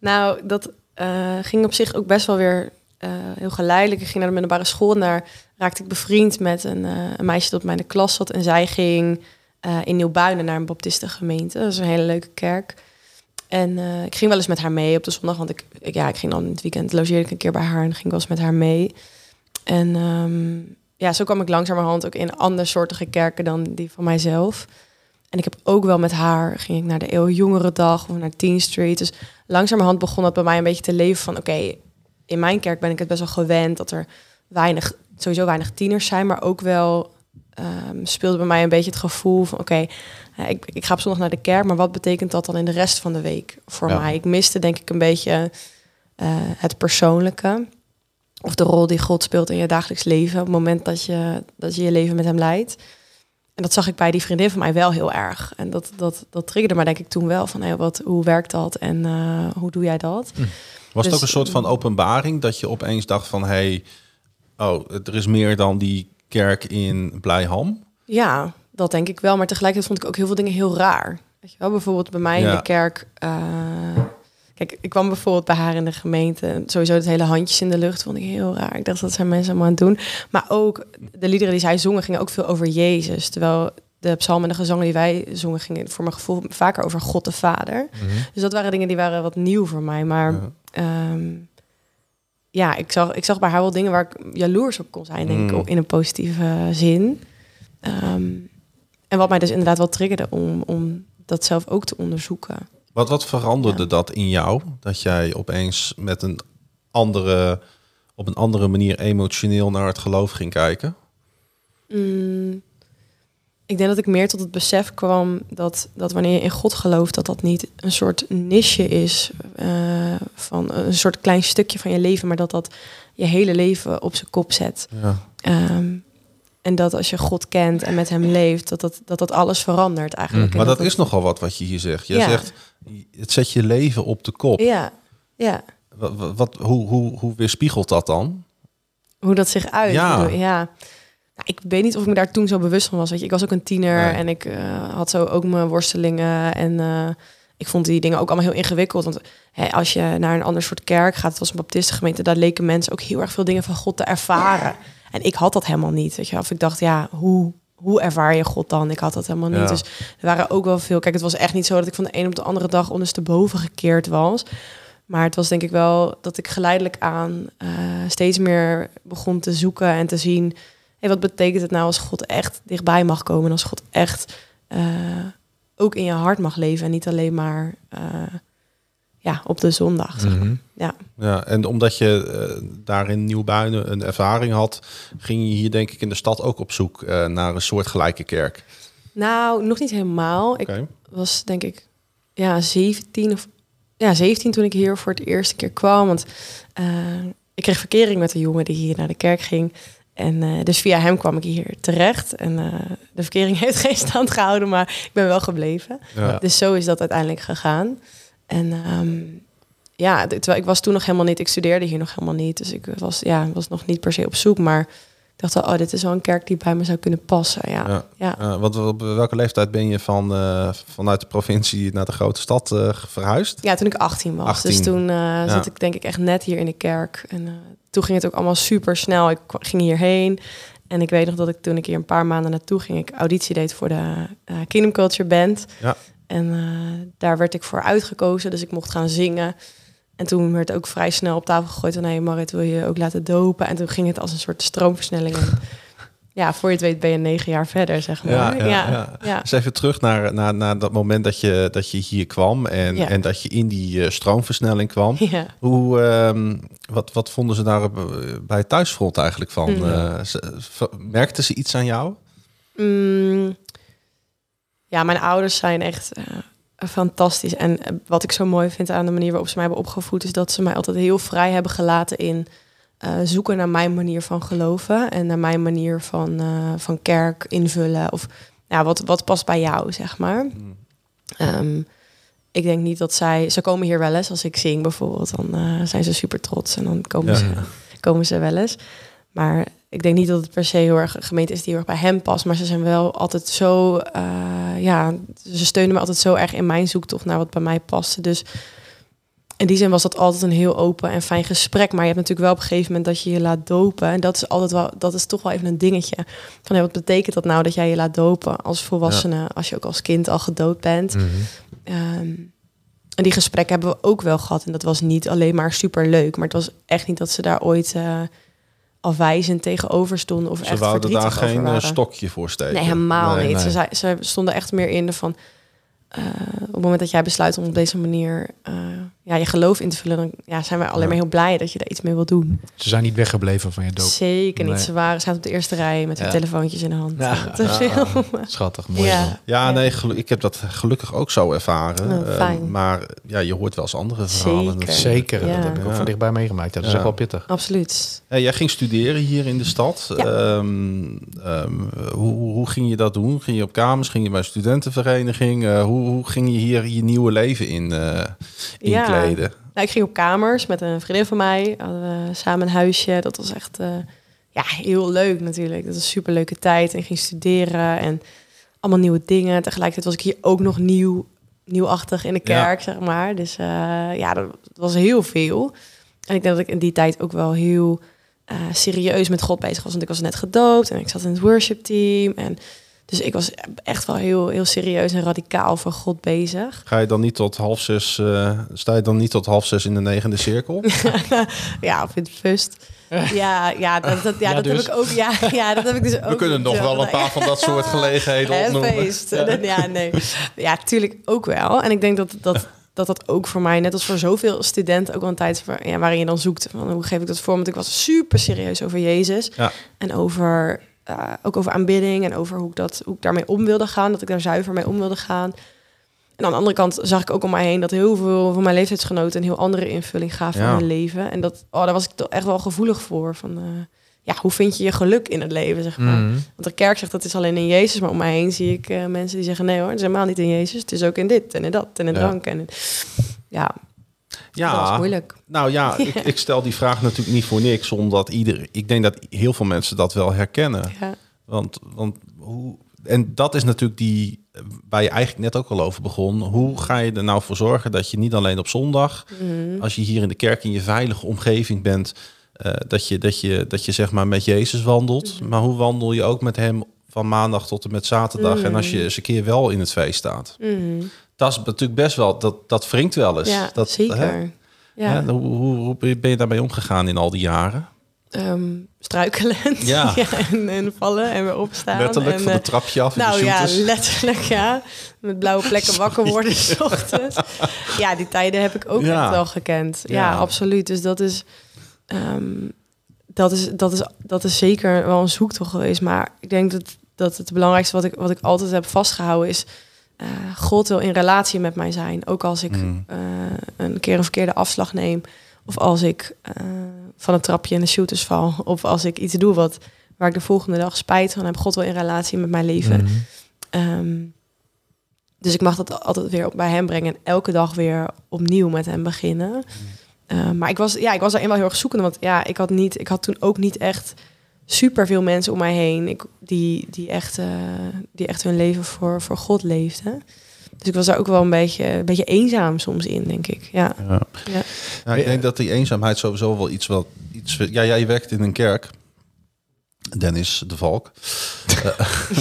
nou, dat eh, ging op zich ook best wel weer eh, heel geleidelijk. Ik ging naar de middelbare school en daar raakte ik bevriend met een, eh, een meisje dat bij mij in de klas zat. En zij ging in Nieuwbuinen naar een baptistengemeente. Dat is een hele leuke kerk. En ik ging wel eens met haar mee op de zondag, want ik, ja, ik ging dan in het weekend logeerde ik een keer bij haar en ging wel eens met haar mee. En ehm, ja, zo kwam ik langzamerhand ook in andersoortige kerken dan die van mijzelf. En ik heb ook wel met haar, ging ik naar de Eeuw Jongerendag of naar Teen Street. Dus langzamerhand begon dat bij mij een beetje te leven van... oké, in mijn kerk ben ik het best wel gewend dat er weinig, sowieso weinig tieners zijn... maar ook wel ehm, speelde bij mij een beetje het gevoel van... oké, eh, ik, ik ga op zondag naar de kerk, maar wat betekent dat dan in de rest van de week voor Ja. mij? Ik miste denk ik een beetje eh, het persoonlijke... of de rol die God speelt in je dagelijks leven... op het moment dat je dat je, je leven met hem leidt... En dat zag ik bij die vriendin van mij wel heel erg. En dat, dat, dat triggerde maar denk ik toen wel van hey, wat, hoe werkt dat en eh, hoe doe jij dat? Was het Dus- ook een soort van openbaring dat je opeens dacht van... hey, oh, er is meer dan die kerk in Blijham? Ja, dat denk ik wel. Maar tegelijkertijd vond ik ook heel veel dingen heel raar. Weet je wel, bijvoorbeeld bij mij in de kerk. eh, kijk, ik kwam bijvoorbeeld bij haar in de gemeente. En Sowieso het hele handjes in de lucht vond ik heel raar. Ik dacht dat zijn mensen allemaal aan het doen. Maar ook de liederen die zij zongen gingen ook veel over Jezus. Terwijl de psalmen en de gezangen die wij zongen gingen voor mijn gevoel vaker over God de Vader. Dus dat waren dingen die waren wat nieuw voor mij. Maar Ja. ehm, ja, ik zag, ik zag bij haar wel dingen waar ik jaloers op kon zijn, denk Mm. ik, in een positieve zin. Ehm, en wat mij dus inderdaad wel triggerde om, om dat zelf ook te onderzoeken. Wat, wat veranderde Ja. dat in jou? Dat jij opeens met een andere, op een andere manier emotioneel naar het geloof ging kijken? Mm, ik denk dat ik meer tot het besef kwam dat, dat wanneer je in God gelooft, dat dat niet een soort niche is eh, van een soort klein stukje van je leven, maar dat dat je hele leven op zijn kop zet. Ja. Ehm, en dat als je God kent en met hem leeft, dat dat, dat, dat alles verandert eigenlijk. Mhm. Maar dat is nogal wat wat je hier zegt. Jij Ja. zegt, het zet je leven op de kop. Ja, ja. Wat, wat, wat- hoe, hoe, hoe weerspiegelt dat dan? Hoe dat zich uit. Ja. ja. Nou, ik weet niet of ik me daar toen zo bewust van was. Weet je, ik was ook een tiener Nee. en ik eh, had zo ook mijn worstelingen. En eh, ik vond die dingen ook allemaal heel ingewikkeld. Want hè, als je naar een ander soort kerk gaat, het was een baptistengemeente, daar leken mensen ook heel erg veel dingen van God te ervaren. En ik had dat helemaal niet. Weet je, of ik dacht, ja, hoe, hoe ervaar je God dan? Ik had dat helemaal niet. Ja. Dus er waren ook wel veel. Kijk, het was echt niet zo dat ik van de een op de andere dag ondersteboven gekeerd was. Maar het was denk ik wel dat ik geleidelijk aan eh, steeds meer begon te zoeken en te zien. Hey, wat betekent het nou als God echt dichtbij mag komen? En als God echt eh, ook in je hart mag leven en niet alleen maar eh, ja, op de zondag. zeg maar. Mhm. Ja. Ja, en omdat je eh, daar in Nieuwbuinen een ervaring had, ging je hier denk ik in de stad ook op zoek eh, naar een soortgelijke kerk. Nou, nog niet helemaal. Ik was denk ik ja, 17 of ja, 17 toen ik hier voor het eerste keer kwam. Want eh, ik kreeg verkering met een jongen die hier naar de kerk ging. En eh, dus via hem kwam ik hier terecht. En eh, de verkering heeft geen stand gehouden, maar ik ben wel gebleven. Ja. Dus zo is dat uiteindelijk gegaan. En ehm, ja, terwijl ik was toen nog helemaal niet, ik studeerde hier nog helemaal niet. Dus ik was, ja, was nog niet per se op zoek. Maar ik dacht wel, oh, dit is wel een kerk die bij me zou kunnen passen. Ja, Ja. ja. Eh, wat, op welke leeftijd ben je van, eh, vanuit de provincie naar de grote stad eh, verhuisd? Ja, toen ik 18 was. 18. Dus toen zat ik denk ik echt net hier in de kerk. En toen ging het ook allemaal super snel. Ik ging hierheen. En ik weet nog dat ik toen ik hier een paar maanden naartoe ging, ik auditie deed voor de Kingdom Culture Band. Ja. En eh, daar werd ik voor uitgekozen. Dus ik mocht gaan zingen. En toen werd ook vrij snel op tafel gegooid van... hé Marit, wil je ook laten dopen? En toen ging het als een soort stroomversnelling. En ja, voor je het weet ben je negen jaar verder, zeg maar. Ja, ja, ja. Dus even terug naar, naar, naar dat moment dat je, dat je hier kwam en, Ja. en dat je in die eh, stroomversnelling kwam. Ja. Hoe, ehm, wat, wat vonden ze daar eh, bij het thuisfront eigenlijk van? Ze- v- merkten ze iets aan jou? Mm, ja, mijn ouders zijn echt eh, fantastisch. En eh, wat ik zo mooi vind aan de manier waarop ze mij hebben opgevoed... is dat ze mij altijd heel vrij hebben gelaten in eh, zoeken naar mijn manier van geloven... en naar mijn manier van, van kerk invullen. Of ja, wat, wat past bij jou, zeg maar. Ehm, ik denk niet dat zij... Ze komen hier wel eens als ik zing bijvoorbeeld. Dan zijn ze super trots en dan komen, Ja. ze, komen ze wel eens. Maar ik denk niet dat het per se heel erg een gemeente is die heel erg bij hem past. Maar ze zijn wel altijd zo... eh, ja, ze steunen me altijd zo erg in mijn zoektocht naar wat bij mij paste. Dus in die zin was dat altijd een heel open en fijn gesprek. Maar je hebt natuurlijk wel op een gegeven moment dat je je laat dopen. En dat is altijd wel, dat is toch wel even een dingetje. Van, wat betekent dat nou dat jij je laat dopen als volwassene, als je ook als kind al gedoopt bent? Ehm, en die gesprekken hebben we ook wel gehad. En dat was niet alleen maar super leuk. Maar het was echt niet dat ze daar ooit eh, afwijzend tegenover stonden. Of Ze echt wouden daar geen eh, stokje voor steken. Nee, helemaal Nee, niet. nee. Ze, zei, ze stonden echt meer in de van... eh, op het moment dat jij besluit om op deze manier eh, ja, je geloof in te vullen... dan ja, zijn wij alleen Ja. maar heel blij dat je daar iets mee wil doen. Ze zijn niet weggebleven van je doop. Zeker niet. Nee. Ze waren zaten op de eerste rij met hun Ja. telefoontjes in de hand. Ja. Te. Schattig, mooi. Ja. nee, ik heb dat gelukkig ook zo ervaren. Nou, Eh, fijn. maar ja, je hoort wel eens andere verhalen. Zeker. Zeker, Ja. dat heb ik ook van dichtbij meegemaakt. Ja, dat is echt wel pittig. Absoluut. Ja, jij ging studeren hier in de stad. Ja. Ehm, ehm, hoe, hoe ging je dat doen? Ging je op kamers? Ging je bij een studentenvereniging? Eh, hoe, hoe ging je hier je nieuwe leven in eh inkleden? Nou, ik ging op kamers met een vriendin van mij. Hadden we samen een huisje. Dat was echt eh, ja, heel leuk natuurlijk. Dat was een superleuke tijd. En ik ging studeren en allemaal nieuwe dingen. Tegelijkertijd was ik hier ook nog nieuw, nieuwachtig in de Ja. kerk, zeg maar. Dus eh, ja, dat, was heel veel. En ik denk dat ik in die tijd ook wel heel serieus met God bezig was. Want ik was net gedoopt en ik zat in het worship team. En dus ik was echt wel heel, heel serieus en radicaal voor God bezig. Ga je dan niet tot half zes, eh, sta je dan niet tot half zes in de negende cirkel? Ja, of in het fust. Ja, ja, dat, dat, ja, Ja, dat dus. heb ik ook. Ja, ja, dat heb ik dus ook. We kunnen nog wel een paar van dat soort gelegenheden opnoemen. feest. Ja. nee. Ja, tuurlijk ook wel. En ik denk dat dat, dat dat ook voor mij, net als voor zoveel studenten, ook wel een tijd ja, waarin je dan zoekt van hoe geef ik dat voor? Want ik was super serieus over Jezus Ja. en over eh, ook over aanbidding en over hoe ik dat hoe ik daarmee om wilde gaan, dat ik daar zuiver mee om wilde gaan. En aan de andere kant zag ik ook om mij heen dat heel veel van mijn leeftijdsgenoten een heel andere invulling gaven Ja. aan hun leven. En dat, oh, daar was ik toch echt wel gevoelig voor. Van, eh, ja, hoe vind je je geluk in het leven, zeg maar. Mhm. Want de kerk zegt dat is alleen in Jezus, maar om mij heen zie ik eh, mensen die zeggen nee hoor, het is helemaal niet in Jezus. Het is ook in dit en in dat en in Ja. drank. En in- ja, dat was Ja, moeilijk. nou ja, ik, ik stel die vraag natuurlijk niet voor niks, omdat ieder, ik denk dat heel veel mensen dat wel herkennen. Ja. Want, want hoe, en dat is natuurlijk die, waar je eigenlijk net ook al over begon. Hoe ga je er nou voor zorgen dat je niet alleen op zondag, Mhm. als je hier in de kerk in je veilige omgeving bent, eh, dat, je, dat, je, dat je zeg maar met Jezus wandelt. Mhm. Maar hoe wandel je ook met hem van maandag tot en met zaterdag? En als je Mhm. eens een keer wel in het feest staat. Mhm. Dat is natuurlijk best wel, dat, dat wringt wel eens. ja, dat, zeker. hè? Ja, hoe, hoe, hoe ben je daarmee omgegaan in al die jaren? Ehm, struikelend. Ja. en, en vallen en weer opstaan. Letterlijk en, van eh, het trapje af in Nou de ja, letterlijk ja. Met blauwe plekken wakker worden s ochtends. Ja, die tijden heb ik ook Ja. echt wel gekend. Ja, Ja. absoluut. Dus dat is, ehm, dat, is, dat, is, dat is zeker wel een zoektocht geweest. Maar ik denk dat, dat het belangrijkste wat ik, wat ik altijd heb vastgehouden is... eh, God wil in relatie met mij zijn. Ook als ik Mm. eh, een keer een verkeerde afslag neem. Of als ik eh, van het trapje in de shooters val. Of als ik iets doe wat, waar ik de volgende dag spijt van heb. God wil in relatie met mijn leven. Mhm. Ehm, dus ik mag dat altijd weer bij hem brengen. En elke dag weer opnieuw met hem beginnen. Ehm, maar ik was, ja, ik was daarin wel heel erg zoekende. Want ja, ik had, niet, ik had toen ook niet echt super veel mensen om mij heen. Ik, die, die, echt, eh, die echt hun leven voor, voor God leefden. Dus ik was daar ook wel een beetje, een beetje eenzaam soms in, denk ik. Ja. Ja. Ja. Ja, ik denk dat die eenzaamheid sowieso wel iets wat iets. Ja, jij werkt in een kerk. Dennis de Valk. Eh,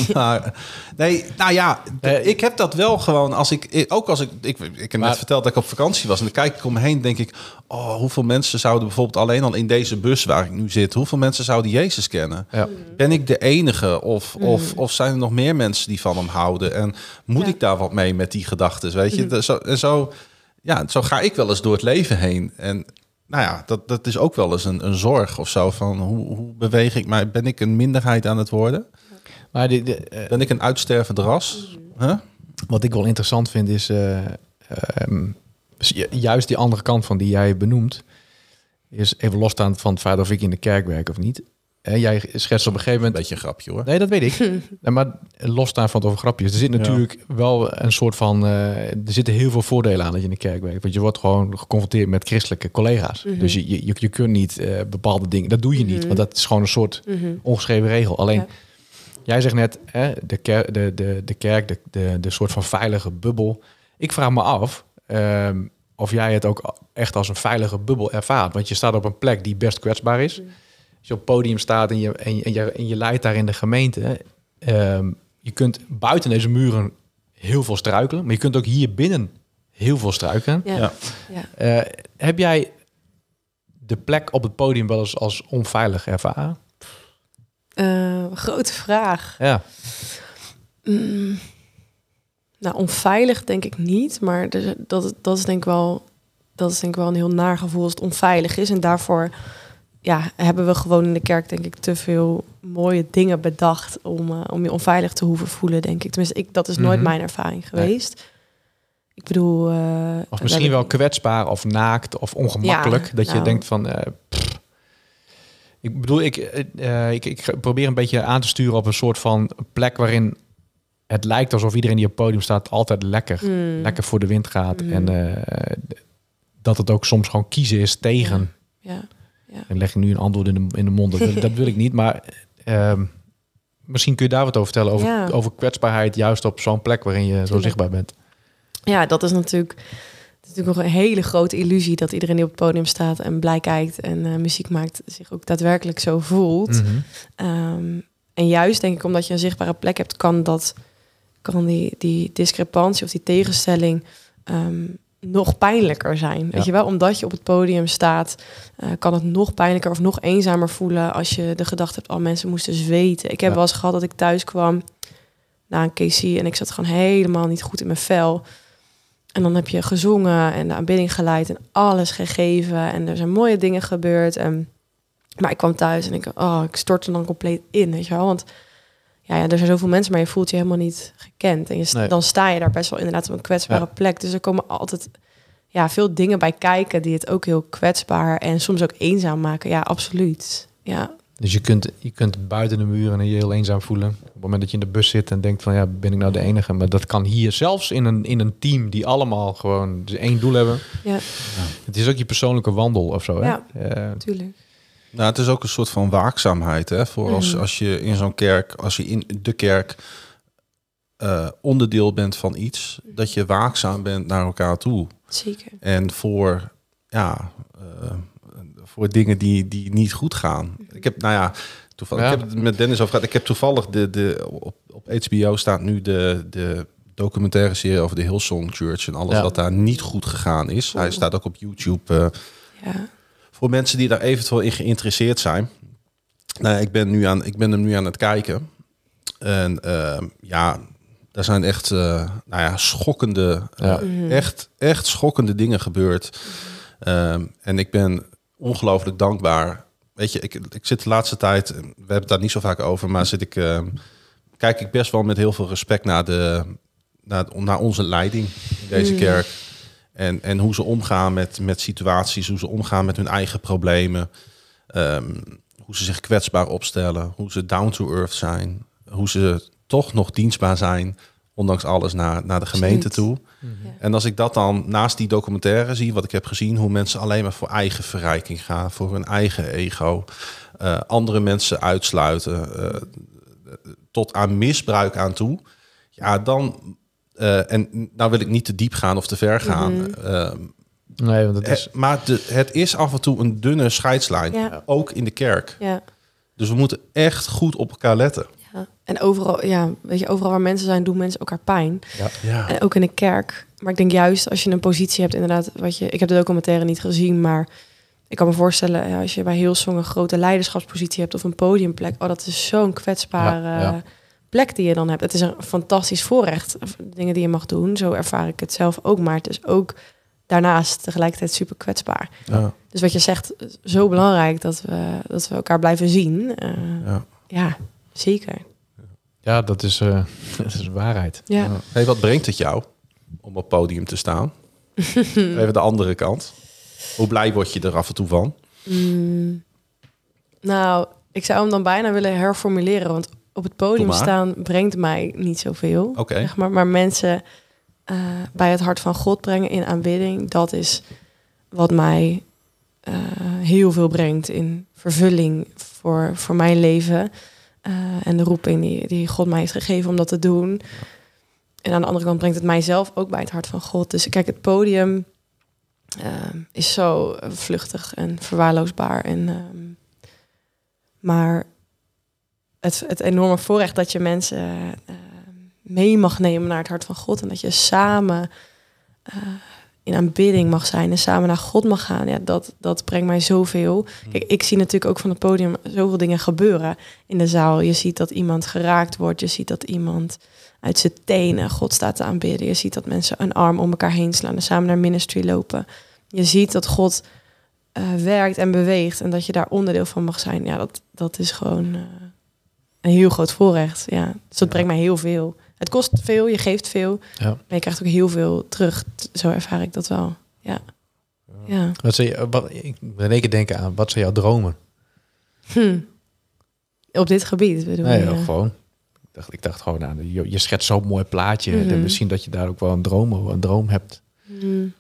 maar nee, nou ja, Eh, ik heb dat wel gewoon als ik, ik- ook als ik, ik, ik heb Maar- net verteld dat ik op vakantie was en dan kijk ik om me heen, denk ik, oh, hoeveel mensen zouden bijvoorbeeld alleen al in deze bus waar ik nu zit, hoeveel mensen zouden Jezus kennen? Ja. Ben ik de enige of, of, of zijn er nog meer mensen die van hem houden? En moet Ja. ik daar wat mee met die gedachten? Weet je, zo, en zo, ja, zo ga ik wel eens door het leven heen. En nou ja, dat, dat is ook wel eens een, een zorg of zo van hoe, hoe beweeg ik mij? Ben ik een minderheid aan het worden? Maar die, de, eh, Ben ik een uitstervend ras? Huh? wat ik wel interessant vind is eh, ehm, ju- juist die andere kant van die jij benoemt. Is even losstaand van het feit of ik in de kerk werk of niet. Hè, jij schetst op een gegeven Een moment. beetje een grapje hoor. Nee, dat weet ik. Nee, maar losstaan van het over grapjes. Er zit natuurlijk wel een soort van. eh, er zitten heel veel voordelen aan dat je in de kerk werkt. Want je wordt gewoon geconfronteerd met christelijke collega's. Dus je, je, je kunt niet eh, bepaalde dingen. Dat doe je niet. Want dat is gewoon een soort Mhm. ongeschreven regel. Alleen, Ja. jij zegt net, hè, de, ker de, de, de kerk, de, de, de soort van veilige bubbel. Ik vraag me af ehm, of jij het ook echt als een veilige bubbel ervaart. Want je staat op een plek die best kwetsbaar is. Als je op het podium staat en je, en je, en je, en je leidt daar in de gemeente. ehm, je kunt buiten deze muren heel veel struikelen. Maar je kunt ook hier binnen heel veel struikelen. Ja. Eh, heb jij de plek op het podium wel eens als onveilig ervaren? Eh, grote vraag. Ja. Mm, nou, onveilig denk ik niet, maar dat, dat is denk ik wel, dat is denk ik wel een heel naar gevoel als het onveilig is. En daarvoor ja, hebben we gewoon in de kerk denk ik te veel mooie dingen bedacht om, eh, om je onveilig te hoeven voelen, denk ik. Tenminste, ik, dat is nooit Mhm. mijn ervaring geweest. Ik bedoel... eh, Of misschien wel kwetsbaar of naakt of ongemakkelijk. Ja, dat je nou. denkt van... eh, ik bedoel, ik, ik, ik probeer een beetje aan te sturen op een soort van plek waarin het lijkt alsof iedereen die op het podium staat altijd lekker, Mm. lekker voor de wind gaat. Mm. En dat het ook soms gewoon kiezen is tegen. Ja. En leg ik nu een antwoord in de, in de mond. Dat wil, dat wil ik niet. Maar ehm, misschien kun je daar wat over vertellen. Over, Ja. over kwetsbaarheid juist op zo'n plek waarin je zo zichtbaar bent. ja, dat is natuurlijk, het is natuurlijk nog een hele grote illusie dat iedereen die op het podium staat en blij kijkt en eh, muziek maakt zich ook daadwerkelijk zo voelt. Mhm. Ehm, en juist denk ik omdat je een zichtbare plek hebt, kan dat kan die, die discrepantie of die tegenstelling ehm, nog pijnlijker zijn. Weet je wel, omdat je op het podium staat, eh, kan het nog pijnlijker of nog eenzamer voelen als je de gedachte hebt, al mensen moesten zweten. Ik heb Ja. wel eens gehad dat ik thuis kwam na een KC en ik zat gewoon helemaal niet goed in mijn vel. En dan heb je gezongen en de aanbidding geleid en alles gegeven. En er zijn mooie dingen gebeurd. En, maar ik kwam thuis en ik, oh, ik stortte dan compleet in, weet je wel. Want ja, ja, er zijn zoveel mensen, maar je voelt je helemaal niet gekend. En je, st- Nee. dan sta je daar best wel inderdaad op een kwetsbare Ja. plek. Dus er komen altijd ja, veel dingen bij kijken die het ook heel kwetsbaar en soms ook eenzaam maken. Ja, absoluut. Ja, Dus je kunt, je kunt buiten de muren en je heel eenzaam voelen. Op het moment dat je in de bus zit en denkt van ja, ben ik nou de enige? Maar dat kan hier zelfs in een, in een team die allemaal gewoon dus één doel hebben. ja, Het is ook je persoonlijke wandel of zo. Hè? Ja. Eh, natuurlijk. Nou, het is ook een soort van waakzaamheid. Hè? Voor als, Mhm. als je in zo'n kerk, als je in de kerk eh, onderdeel bent van iets, dat je waakzaam bent naar elkaar toe. Zeker. En voor, ja, eh, voor dingen die, die niet goed gaan. Ik heb, nou ja, toevallig, Ja. ik heb het met Dennis over gehad. Ik heb toevallig de, de, op, op HBO staat nu de, de documentaire serie over de Hillsong Church en alles Ja. wat daar niet goed gegaan is. Hij staat ook op YouTube. eh, Ja. Voor mensen die daar eventueel in geïnteresseerd zijn. Nou, ik, ben nu aan, ik ben hem nu aan het kijken. En ehm, ja, daar zijn echt eh, nou ja, schokkende, eh, Ja. Mhm. echt, echt schokkende dingen gebeurd. Ehm, en ik ben ongelooflijk dankbaar. Weet je, ik, ik zit de laatste tijd, we hebben het daar niet zo vaak over, maar zit ik, ehm, kijk ik best wel met heel veel respect naar, de, naar, naar onze leiding in deze Mm. kerk. En, en hoe ze omgaan met, met situaties, hoe ze omgaan met hun eigen problemen. Ehm, hoe ze zich kwetsbaar opstellen, hoe ze down to earth zijn. Hoe ze toch nog dienstbaar zijn, ondanks alles, naar, naar de gemeente toe. Ja. En als ik dat dan naast die documentaire zie, wat ik heb gezien, hoe mensen alleen maar voor eigen verrijking gaan, voor hun eigen ego, eh, andere mensen uitsluiten, eh, tot aan misbruik aan toe. Ja, dan. Eh, en nou wil ik niet te diep gaan of te ver gaan. Mhm. eh, nee, want het is... het- maar de, het is af en toe een dunne scheidslijn, Ja. ook in de kerk. Ja. Dus we moeten echt goed op elkaar letten. Ja. En overal, ja, weet je, overal waar mensen zijn, doen mensen elkaar pijn. Ja. En ook in de kerk. Maar ik denk juist als je een positie hebt, inderdaad, wat je. Ik heb de documentaire niet gezien, maar ik kan me voorstellen, ja, als je bij Hillsong een grote leiderschapspositie hebt of een podiumplek, oh, dat is zo'n kwetsbare Ja, ja. Plek die je dan hebt. Het is een fantastisch voorrecht, dingen die je mag doen. Zo ervaar ik het zelf ook, maar het is ook daarnaast tegelijkertijd super kwetsbaar. Ja. Dus wat je zegt, zo belangrijk dat we, dat we elkaar blijven zien. Eh, Ja. ja, zeker. Ja, dat is, eh, dat is waarheid. Ja. Hey, wat brengt het jou om op podium te staan? Even de andere kant. Hoe blij word je er af en toe van? Mm, nou, ik zou hem dan bijna willen herformuleren. Want op het podium staan brengt mij niet zoveel. Oké. Zeg maar, maar mensen eh, bij het hart van God brengen in aanbidding, dat is wat mij eh, heel veel brengt in vervulling voor, voor mijn leven. eh, en de roeping die, die God mij heeft gegeven om dat te doen. En aan de andere kant brengt het mijzelf ook bij het hart van God. Dus kijk, het podium is zo vluchtig en verwaarloosbaar. En, ehm, maar het, het enorme voorrecht dat je mensen eh, mee mag nemen naar het hart van God. En dat je samen eh, in aanbidding mag zijn en samen naar God mag gaan. Ja, dat, dat brengt mij zoveel. Kijk, ik zie natuurlijk ook van het podium zoveel dingen gebeuren in de zaal. Je ziet dat iemand geraakt wordt. Je ziet dat iemand uit zijn tenen God staat te aanbidden. Je ziet dat mensen een arm om elkaar heen slaan en samen naar ministry lopen. Je ziet dat God eh, werkt en beweegt en dat je daar onderdeel van mag zijn. Ja, dat, dat is gewoon een heel groot voorrecht. Ja. Dus dat brengt mij heel veel. Het kost veel, je geeft veel, Ja. maar je krijgt ook heel veel terug. Zo ervaar ik dat wel. Ja. Ja. Wat zou je, wat, ik ben in één keer denken aan, wat zijn jouw dromen? Hm. Op dit gebied bedoel Nee, je? ja, gewoon. Ik dacht, ik dacht gewoon aan, je, je schetst zo'n mooi plaatje. En misschien dat je daar ook wel een droom, een droom hebt. Hmm.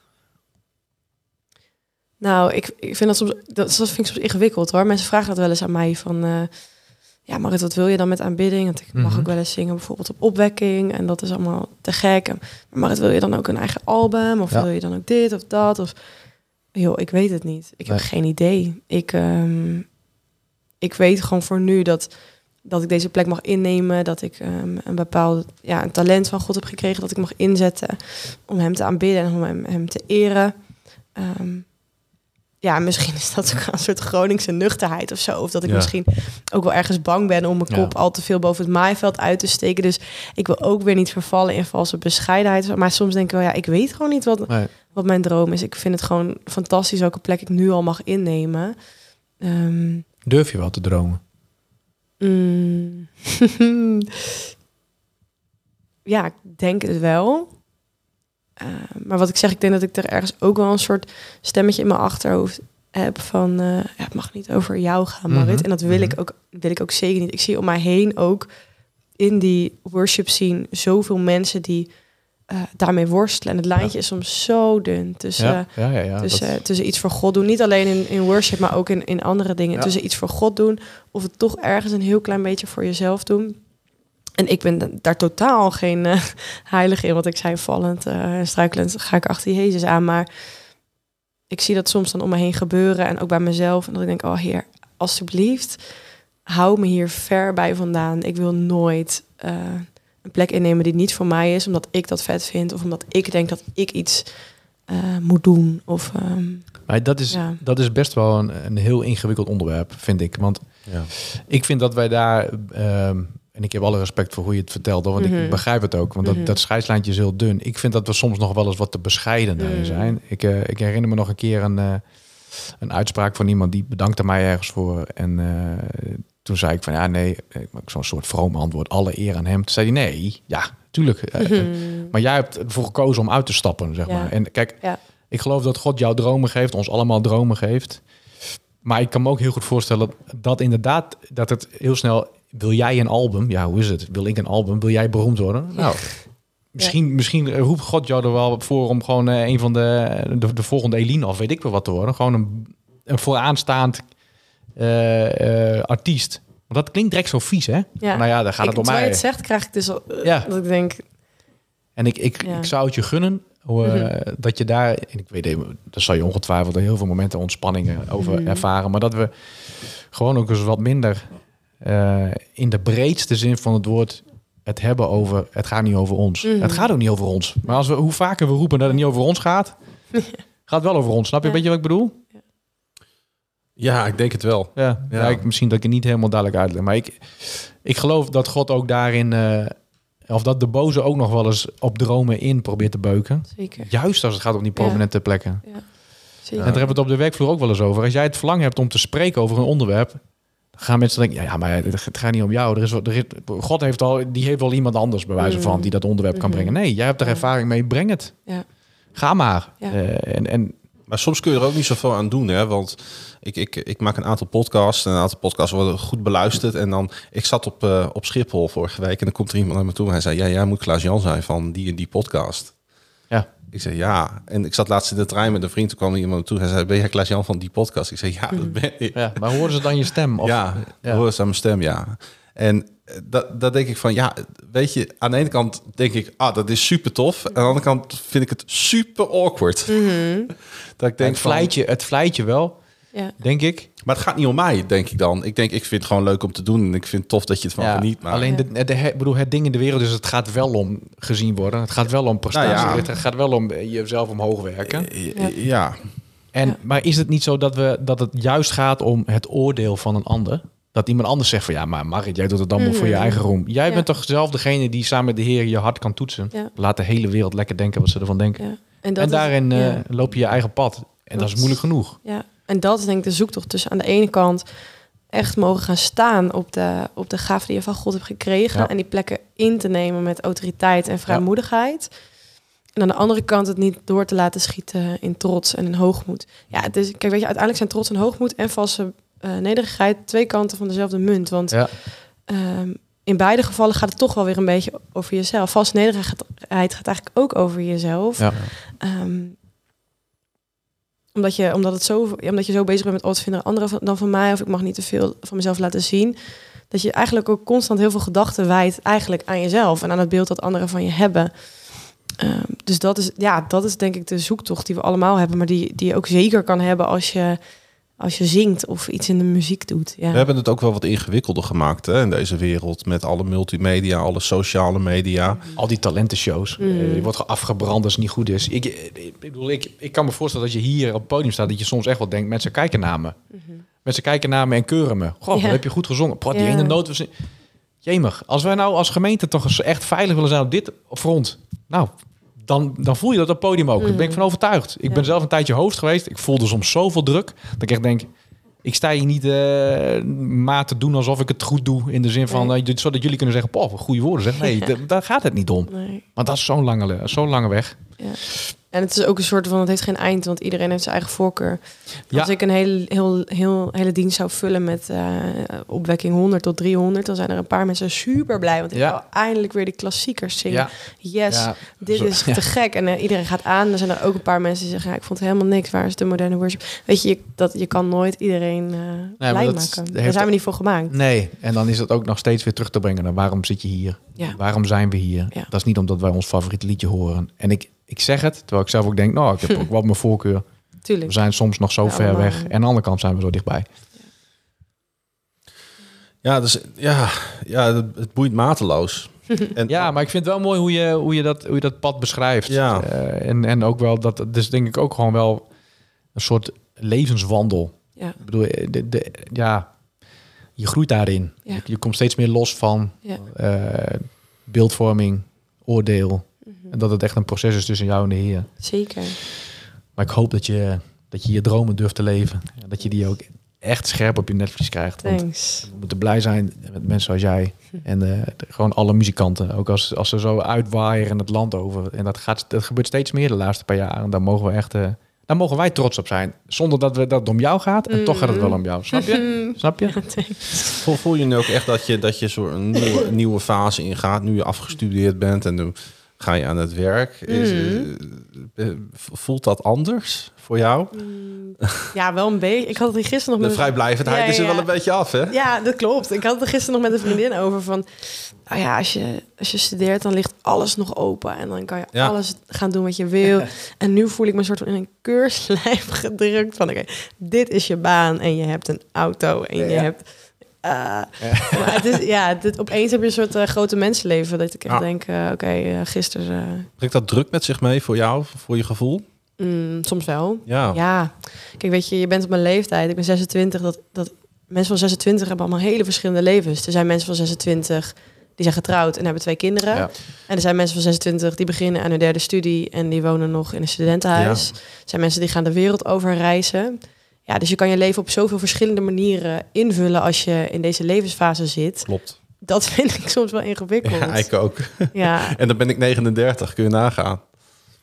Nou, ik, ik vind dat soms, dat, dat vind ik soms ingewikkeld hoor. Mensen vragen dat wel eens aan mij van, eh, ja, Marit, wat wil je dan met aanbidding? Want ik mag Mhm. ook wel eens zingen, bijvoorbeeld op opwekking, en dat is allemaal te gek. En, Maar Marit, wil je dan ook een eigen album? Of Ja. wil je dan ook dit of dat? Of, joh, ik weet het niet. Ik heb geen idee. Ik, ehm, ik weet gewoon voor nu dat, dat ik deze plek mag innemen, dat ik ehm, een bepaald ja, een talent van God heb gekregen, dat ik mag inzetten om hem te aanbidden en om hem, hem te eren. Ehm, ja, misschien is dat ook een soort Groningse nuchterheid of zo. Of dat ik Ja. misschien ook wel ergens bang ben om mijn Ja. kop al te veel boven het maaiveld uit te steken. Dus ik wil ook weer niet vervallen in valse bescheidenheid. Maar soms denk ik wel, ja, ik weet gewoon niet wat, Nee. wat mijn droom is. Ik vind het gewoon fantastisch welke plek ik nu al mag innemen. Ehm, Durf je wel te dromen? Mm. ja, ik denk het wel. Eh, maar wat ik zeg, ik denk dat ik er ergens ook wel een soort stemmetje in mijn achterhoofd heb van... eh, ja, het mag niet over jou gaan, Marit. Mhm, En dat wil, ik mhm. ook, wil ik ook zeker niet. Ik zie om mij heen ook in die worship scene zoveel mensen die eh, daarmee worstelen. En het lijntje is soms zo dun tussen... ja, ja, tussen, dat- tussen iets voor God doen. Niet alleen in, in worship, maar ook in, in andere dingen. Tussen iets voor God doen of het toch ergens een heel klein beetje voor jezelf doen. En ik ben da- daar totaal geen eh, heilige in. Wat ik zei, vallend eh, en struikelend ga ik achter Jezus aan. Maar ik zie dat soms dan om me heen gebeuren. En ook bij mezelf. En dat ik denk, oh heer, alsjeblieft, hou me hier ver bij vandaan. Ik wil nooit eh, een plek innemen die niet voor mij is. Omdat ik dat vet vind. Of omdat ik denk dat ik iets eh, moet doen. Of ehm, maar dat is, Ja. dat is best wel een, een heel ingewikkeld onderwerp, vind ik. Want Ja. ik vind dat wij daar... ehm, en ik heb alle respect voor hoe je het vertelt, hoor, want ik Mhm. begrijp het ook. Want Mhm. dat, dat scheidslijntje is heel dun. Ik vind dat we soms nog wel eens wat te bescheiden daarin Mhm. zijn. Ik, eh, ik herinner me nog een keer een, eh, een uitspraak van iemand die bedankte mij ergens voor. En eh, toen zei ik van ja, nee, ik maak zo'n soort vroom antwoord. Alle eer aan hem. Toen zei hij nee, ja, tuurlijk. maar jij hebt ervoor gekozen om uit te stappen, zeg Ja. maar. En kijk, Ja. ik geloof dat God jou dromen geeft, ons allemaal dromen geeft. Maar ik kan me ook heel goed voorstellen dat inderdaad, dat het heel snel, wil jij een album? Ja, hoe is het? Wil ik een album? Wil jij beroemd worden? Nou, misschien, misschien roept God jou er wel voor om gewoon eh, een van de, de, de volgende Eline of weet ik wel wat te worden. Gewoon een, een vooraanstaand eh, eh, artiest. Want dat klinkt direct zo vies, hè? Ja. Nou ja, daar gaat ik, het om terwijl je mij. het zegt, krijg ik dus Ja. dat ik denk, En ik, ik, Ja. ik zou het je gunnen hoe, Mhm. dat je daar, en ik weet, even, daar zal je ongetwijfeld heel veel momenten ontspanningen over Mhm. ervaren, maar dat we gewoon ook eens wat minder eh, in de breedste zin van het woord het hebben over, het gaat niet over ons. Mhm. Het gaat ook niet over ons. Maar als we, hoe vaker we roepen dat het niet over ons gaat, gaat het wel over ons. Snap je Ja. een beetje wat ik bedoel? Ja, ik denk het wel. Ja, Ja. ja. ik, misschien dat ik het niet helemaal duidelijk uitleg. Maar ik, ik geloof dat God ook daarin, eh, of dat de boze ook nog wel eens op dromen in probeert te beuken. Zeker. Juist als het gaat om die prominente plekken. Zeker. En daar hebben we het op de werkvloer ook wel eens over. Als jij het verlangen hebt om te spreken over een onderwerp, dan gaan mensen denken, ja, ja maar het gaat niet om jou. Er is, er is, God heeft al, die heeft wel iemand anders bij wijze van Mm. die dat onderwerp kan Mhm. brengen. Nee, jij hebt er ervaring mee, breng het. Ja. Ga maar. Ja. Eh, en, en Maar soms kun je er ook niet zoveel aan doen, hè? Want ik, ik, ik maak een aantal podcasts en een aantal podcasts worden goed beluisterd. En dan, ik zat op, eh, op Schiphol vorige week en dan komt er iemand naar me toe en hij zei, ja, jij moet Klaas Jan zijn van die en die podcast. Ik zei ja. En ik zat laatst in de trein met een vriend. Toen kwam iemand naartoe. Hij zei: Ben jij Klaas Jan van die podcast? Ik zei: Ja, dat ben ik. ja, maar horen ze dan je stem? Of, ja, ja. hoor eens aan mijn stem, ja. En eh, dat, dat denk ik van, ja, weet je, aan de ene kant denk ik, ah, dat is super tof. Aan de andere kant vind ik het super awkward. Dat ik denk het, van, vlijt je, het vlijt je wel, Ja. denk ik. maar het gaat niet om mij, denk ik dan. Ik denk, ik vind het gewoon leuk om te doen en ik vind het tof dat je het van Ja, geniet. Maar Alleen, de, de, bedoel, het ding in de wereld is, het gaat wel om gezien worden. Het gaat wel om prestatie. Nou ja. Het gaat wel om jezelf omhoog werken. Eh, Ja. ja. En, Ja. Maar is het niet zo dat, we, dat het juist gaat om het oordeel van een ander? Dat iemand anders zegt van ja, maar Marit, jij doet het allemaal voor je Mhm. eigen roem. Jij Ja. bent toch zelf degene die samen met de Heer je hart kan toetsen. Ja. Laat de hele wereld lekker denken wat ze ervan denken. Ja. En, dat en is- daarin eh, ja. loop je je eigen pad. En dat is Klopt. moeilijk genoeg. Ja, en dat is denk ik de zoektocht tussen aan de ene kant echt mogen gaan staan op de, op de gave die je van God hebt gekregen. Ja. En die plekken in te nemen met autoriteit en vrijmoedigheid. En aan de andere kant het niet door te laten schieten in trots en in hoogmoed. Ja, het is, kijk, weet je, uiteindelijk zijn trots en hoogmoed en valse eh, nederigheid twee kanten van dezelfde munt. Want Ja. Ehm, in beide gevallen gaat het toch wel weer een beetje over jezelf. Vals nederigheid gaat eigenlijk ook over jezelf. Ja. Ehm, omdat, je, omdat, het zo, omdat je zo bezig bent met, oh, wat vinden anderen dan van mij? Of ik mag niet te veel van mezelf laten zien. Dat je eigenlijk ook constant heel veel gedachten wijdt eigenlijk aan jezelf. En aan het beeld dat anderen van je hebben. Ehm, dus dat is, ja, dat is denk ik de zoektocht die we allemaal hebben. Maar die, die je ook zeker kan hebben als je, als je zingt of iets in de muziek doet. Ja. We hebben het ook wel wat ingewikkelder gemaakt hè, in deze wereld. Met alle multimedia, alle sociale media. Al die talentenshows. Mm. Eh, je wordt afgebrand als het niet goed is. Ik, ik, ik bedoel, ik, ik kan me voorstellen dat je hier op het podium staat... dat je soms echt wel denkt, mensen kijken naar me. Mensen kijken naar me en keuren me. Goh, Ja. wat heb je goed gezongen. Poh, die Ja. ene noot was... Jemig, als wij nou als gemeente toch eens echt veilig willen zijn op dit front... Nou, dan, dan voel je dat op het podium ook. Daar ben ik van overtuigd. Ik Ja. ben zelf een tijdje hoofd geweest. Ik voelde soms zoveel druk... dat ik echt denk... Ik sta hier niet maar te doen alsof ik het goed doe. In de zin van, Nee. eh, zodat jullie kunnen zeggen... Poh, goede woorden zeg. Nee, daar gaat het niet om. Nee. Want dat is zo'n lange, zo'n lange weg. Ja. En het is ook een soort van, het heeft geen eind, want iedereen heeft zijn eigen voorkeur. Ja. Als ik een heel, heel, heel, hele dienst zou vullen met eh, opwekking 100 tot 300, dan zijn er een paar mensen super blij, want ik Ja. wil eindelijk weer die klassiekers zingen. Yes, dit zo- is te gek. En eh, iedereen gaat aan. Er zijn er ook een paar mensen die zeggen, ja, ik vond het helemaal niks. Waar is de moderne worship? Weet je, je, dat, je kan nooit iedereen maar blij dat maken. Daar zijn we niet voor gemaakt. Nee, en dan is het ook nog steeds weer terug te brengen naar waarom zit je hier? Waarom zijn we hier? Dat is niet omdat wij ons favoriete liedje horen. En ik, ik zeg het, terwijl ik zelf ook denk, nou, ik heb ook wat mijn voorkeur. We Tuurlijk. zijn soms nog zo Ja, ver allemaal. weg. En aan de andere kant zijn we zo dichtbij. Ja, dus, ja, ja het, het boeit mateloos. En, Ja, maar ik vind het wel mooi hoe je, hoe je, dat, hoe je dat pad beschrijft. Ja. Eh, en, en ook wel, dat dus denk ik ook gewoon wel een soort levenswandel. Ja. Ik bedoel, eh, de, de, ja, je groeit daarin. Ja. Je, je komt steeds meer los van Ja. eh, beeldvorming, oordeel. En dat het echt een proces is tussen jou en de Heer. Zeker. Maar ik hoop dat je dat je, je dromen durft te leven. En dat je die ook echt scherp op je netvlies krijgt. Want Thanks. we moeten blij zijn met mensen zoals jij. En eh, de- gewoon alle muzikanten. Ook als, als ze zo uitwaaieren het land over. En dat, gaat, dat gebeurt steeds meer de laatste paar jaar. En daar mogen we echt... eh, daar mogen wij trots op zijn. Zonder dat, we, dat het om jou gaat. En toch gaat het wel om jou. Snap je? Snap je? Voel, voel je nu ook echt dat je, dat je zo'n nieuwe, nieuwe fase ingaat, nu je afgestudeerd bent en dan ga je aan het werk? Is, eh, eh, voelt dat anders voor jou? Ja, wel een beetje. Ik had het gisteren nog De met... vrijblijvendheid Ja, is er ja. wel een beetje af, hè? Ja, dat klopt. Ik had het er gisteren nog met een vriendin over van... Nou ja, als je, als je studeert, dan ligt alles nog open. En dan kan je Ja. alles gaan doen wat je wil. En nu voel ik me soort van in een keurslijf gedrukt van... Oké, dit is je baan en je hebt een auto en je hebt eh. Maar het is, ja, dit, opeens heb je een soort eh, grote mensenleven. Dat ik echt Ja. denk, eh, oké, eh, gisteren... eh, Brengt dat druk met zich mee voor jou, voor je gevoel? mm, soms wel. Ja. Ja, kijk, weet je, je bent op mijn leeftijd. Ik ben 26. Dat, dat, mensen van 26 hebben allemaal hele verschillende levens. Er zijn mensen van 26 die zijn getrouwd en hebben twee kinderen. Ja. En er zijn mensen van 26 die beginnen aan hun derde studie en die wonen nog in een studentenhuis. Er zijn mensen die gaan de wereld over reizen. Ja, dus je kan je leven op zoveel verschillende manieren invullen als je in deze levensfase zit. Klopt. Dat vind ik soms wel ingewikkeld. Ja, ik ook. Ja, En dan ben ik 39, kun je nagaan.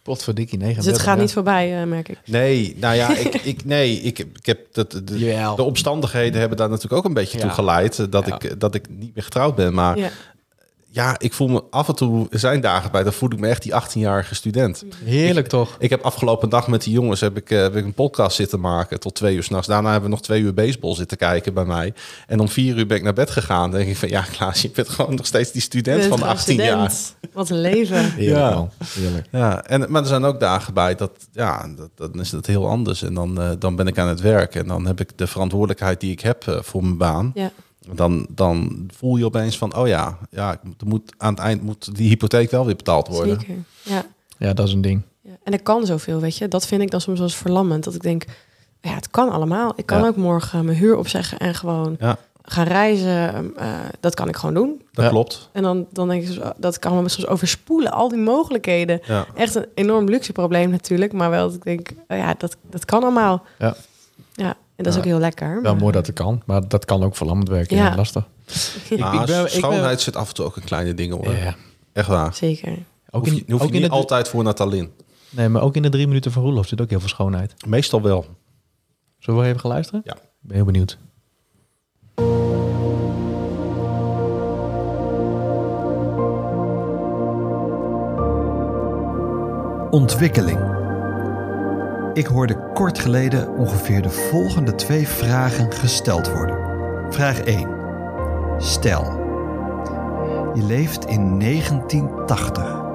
Potverdikkie, dus 39. het gaat ja. niet voorbij, eh, merk ik. Nee, nou ja, ik, ik, nee, ik, heb- ik heb dat, de, Jawel. de omstandigheden hebben daar natuurlijk ook een beetje toe geleid. Dat, Ja. ik, dat ik niet meer getrouwd ben. Maar ja. Ik voel me af en toe, er zijn dagen bij, dan voel ik me echt die 18-jarige student. Heerlijk toch? Ik heb afgelopen dag met die jongens heb ik, eh, heb ik een podcast zitten maken tot twee uur s'nachts. Daarna hebben we nog twee uur baseball zitten kijken bij mij. En om vier uur ben ik naar bed gegaan. Dan denk ik van ja, Klaas, je bent gewoon nog steeds die student van gewoon 18 jaar. Wat een leven. Heerlijk Ja. Heerlijk. Ja, en, maar er zijn ook dagen bij dat, ja, dat, dan is het heel anders. En dan, eh, dan ben ik aan het werk en dan heb ik de verantwoordelijkheid die ik heb eh, voor mijn baan. Ja. Dan, dan voel je opeens van, oh ja, ja ik moet- er moet, aan het eind moet die hypotheek wel weer betaald worden. Zeker. Ja. Ja, dat is een ding. ja. En er kan zoveel, weet je. Dat vind ik dan soms wel eens verlammend. Dat ik denk, ja, het kan allemaal. Ik kan Ja. ook morgen mijn huur opzeggen en gewoon Ja, gaan reizen. eh, dat kan ik gewoon doen. dat Ja. klopt. En dan, dan denk ik, dat kan me soms overspoelen. Al die mogelijkheden. Ja. Echt een enorm luxe probleem natuurlijk. Maar wel dat ik denk, oh ja, dat, dat kan allemaal. Ja. Ja, en dat is Ja. ook heel lekker. Wel maar- mooi dat het kan, maar dat kan ook verlammend werken. Ja. Ja. Lastig. Maar ik ben- ik schoonheid ben- zit af en toe ook in kleine dingen hoor. Ja. Echt waar. Zeker. Ook hoef je, in, hoef ook je in niet de, altijd voor Natalin. Nee, maar ook in de drie minuten van Roelof zit ook heel veel schoonheid. Meestal wel. Zullen we even gaan luisteren? Ja. Ik ben heel benieuwd. Ontwikkeling. Ik hoorde kort geleden ongeveer de volgende twee vragen gesteld worden. Vraag 1. Stel, je leeft in 1980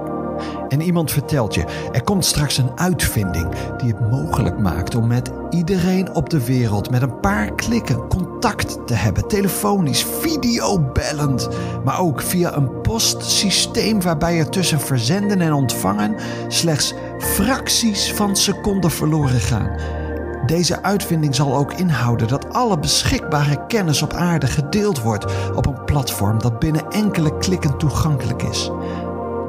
en iemand vertelt je: er komt straks een uitvinding die het mogelijk maakt om met iedereen op de wereld met een paar klikken contact te hebben, telefonisch, videobellend, maar ook via een postsysteem waarbij er tussen verzenden en ontvangen slechts fracties van seconden verloren gaan. Deze uitvinding zal ook inhouden dat alle beschikbare kennis op aarde gedeeld wordt op een platform dat binnen enkele klikken toegankelijk is.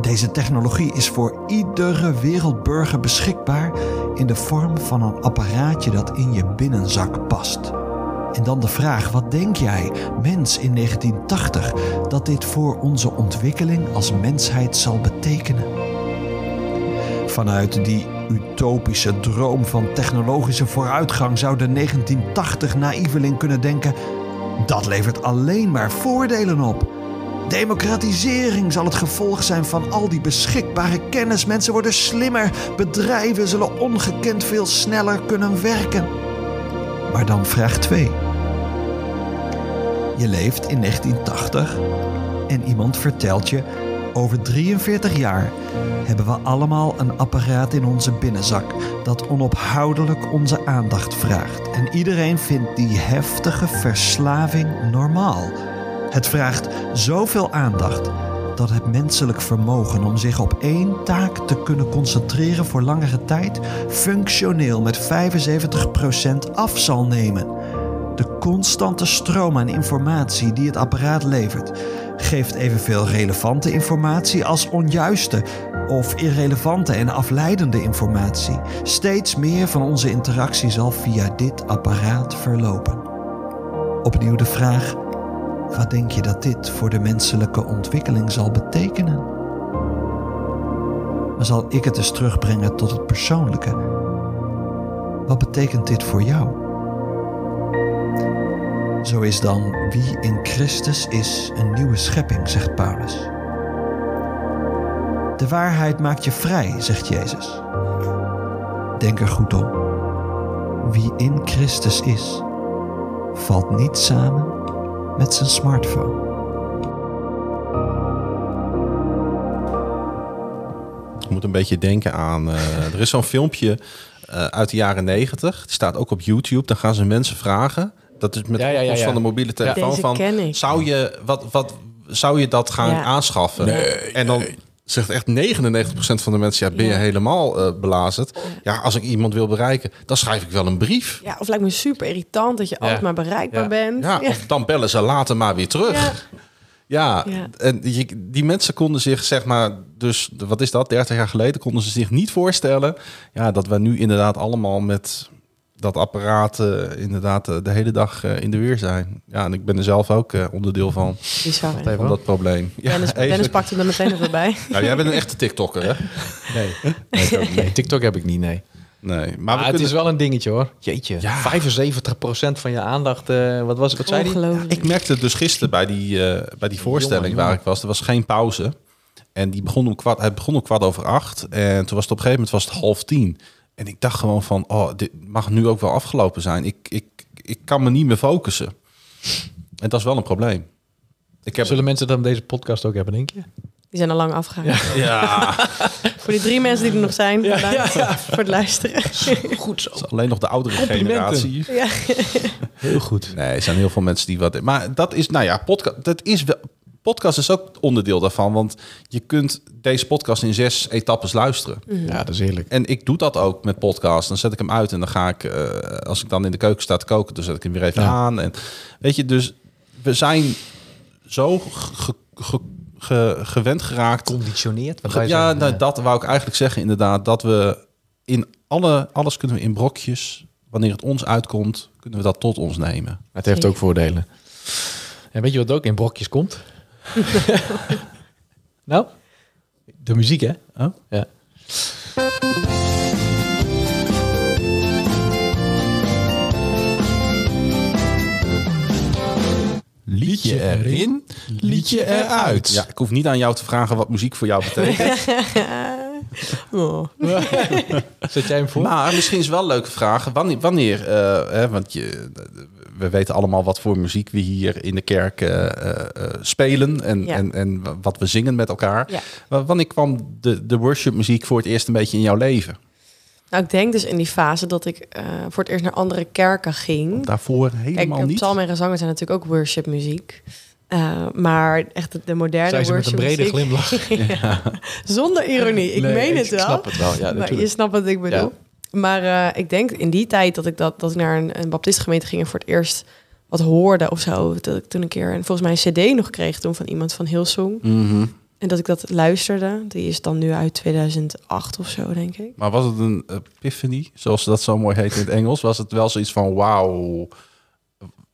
Deze technologie is voor iedere wereldburger beschikbaar in de vorm van een apparaatje dat in je binnenzak past. En dan de vraag: wat denk jij, mens in 1980, dat dit voor onze ontwikkeling als mensheid zal betekenen? Vanuit die utopische droom van technologische vooruitgang zou de 1980 naïveling kunnen denken: dat levert alleen maar voordelen op. Democratisering zal het gevolg zijn van al die beschikbare kennis. Mensen worden slimmer, bedrijven zullen ongekend veel sneller kunnen werken. Maar dan vraag 2. Je leeft in 1980 en iemand vertelt je: over 43 jaar hebben we allemaal een apparaat in onze binnenzak dat onophoudelijk onze aandacht vraagt. En iedereen vindt die heftige verslaving normaal. Het vraagt zoveel aandacht dat het menselijk vermogen om zich op één taak te kunnen concentreren voor langere tijd functioneel met 75% af zal nemen. De constante stroom aan informatie die het apparaat levert geeft evenveel relevante informatie als onjuiste of irrelevante en afleidende informatie. Steeds meer van onze interactie zal via dit apparaat verlopen. Opnieuw de vraag: wat denk je dat dit voor de menselijke ontwikkeling zal betekenen? Maar zal ik het eens terugbrengen tot het persoonlijke? Wat betekent dit voor jou? Zo is dan wie in Christus is een nieuwe schepping, zegt Paulus. De waarheid maakt je vrij, zegt Jezus. Denk er goed om. Wie in Christus is, valt niet samen met zijn smartphone. Ik moet een beetje denken aan. eh, er is zo'n filmpje eh, uit de jaren negentig. Die staat ook op YouTube. Dan gaan ze mensen vragen. Dat is met Ja, ja, ja, kost ja. van de mobiele telefoon. Deze van, ken ik. Zou je, wat, wat, zou je dat gaan Ja. aanschaffen? en dan zegt echt 99% van de mensen... ja, ben je Ja. helemaal eh belazerd? Ja, als ik iemand wil bereiken, dan schrijf ik wel een brief. Ja, of lijkt me super irritant dat je altijd maar bereikbaar Ja. bent. Ja, of dan bellen ze later maar weer terug. Ja. Ja, Ja. en die, die mensen konden zich, zeg maar, dus wat is dat, 30 jaar geleden, konden ze zich niet voorstellen ja, dat we nu inderdaad allemaal met dat apparaat eh, inderdaad eh, de hele dag eh, in de weer zijn. Ja, en ik ben er zelf ook eh, onderdeel van, Bizar. Even. van dat probleem. Ja, Dennis, even. Dennis pakt hem er meteen even bij. Nou, jij bent een echte TikToker, hè? Nee. nee, ook. TikTok heb ik niet, nee. Nee, maar, het kunnen- is wel een dingetje hoor. Jeetje, Ja. 75% van je aandacht, eh, wat was het, wat zei die? Ik merkte het dus gisteren bij die, eh, bij die voorstelling Jongen, waar jongen. ik was. Er was geen pauze. En die begon om kwart, het begon om kwart over acht. En toen was het op een gegeven moment was het half tien. En ik dacht gewoon van, oh, dit mag nu ook wel afgelopen zijn. Ik, ik, ik kan me niet meer focussen. En dat is wel een probleem. Ik heb, Zullen mensen dan deze podcast ook hebben, denk je? Die zijn al lang afgegaan. ja, Voor die drie mensen die er nog zijn, bedankt voor het luisteren. Goed zo. alleen nog de oudere generatie. Ja. Heel goed. Nee, er zijn heel veel mensen die wat. Maar dat is, nou ja, podcast. Dat is wel. Podcast is ook onderdeel daarvan, want je kunt deze podcast in zes etappes luisteren. Ja, dat is heerlijk. En ik doe dat ook met podcast. Dan zet ik hem uit en dan ga ik, eh, als ik dan in de keuken sta te koken, dan zet ik hem weer even Ja. aan. En weet je, dus we zijn zo ge- ge- ge- gewend geraakt. Conditioneerd? Wat wij ja, zeggen. nou, dat wou ik eigenlijk zeggen inderdaad. Dat we in alle, alles kunnen we in brokjes. Wanneer het ons uitkomt, kunnen we dat tot ons nemen. Het heeft ook voordelen. En weet je wat ook in brokjes komt? nou? De muziek, hè? Oh? Ja. Liedje erin, liedje eruit. Ja, ik hoef niet aan jou te vragen wat muziek voor jou betekent. Oh. Zet jij hem voor? Maar misschien is wel een leuke vraag. Wanneer, wanneer eh, hè, want je, we weten allemaal wat voor muziek we hier in de kerk eh, eh, spelen en, Ja. en, en wat we zingen met elkaar. Ja. Wanneer kwam de, de worshipmuziek voor het eerst een beetje in jouw leven? Nou, ik denk dus in die fase dat ik eh, voor het eerst naar andere kerken ging. Daarvoor Kijk, helemaal niet. psalm en gezangen zijn natuurlijk ook worshipmuziek. Eh, maar echt de, de moderne Zei ze met een brede glimlach. Ja. Zonder ironie. Ik Nee, meen het ik wel. snap het wel. Ja, maar je snapt wat ik bedoel. Ja. Maar eh, ik denk in die tijd dat ik, dat, dat ik naar een, een baptistengemeente ging en voor het eerst wat hoorde of zo. Dat ik toen een keer en volgens mij een cd nog kreeg toen van iemand van Hillsong. Mhm. En dat ik dat luisterde. Die is dan nu uit 2008 of zo, denk ik. Maar was het een epiphany, zoals dat zo mooi heet in het Engels? Was het wel zoiets van wauw?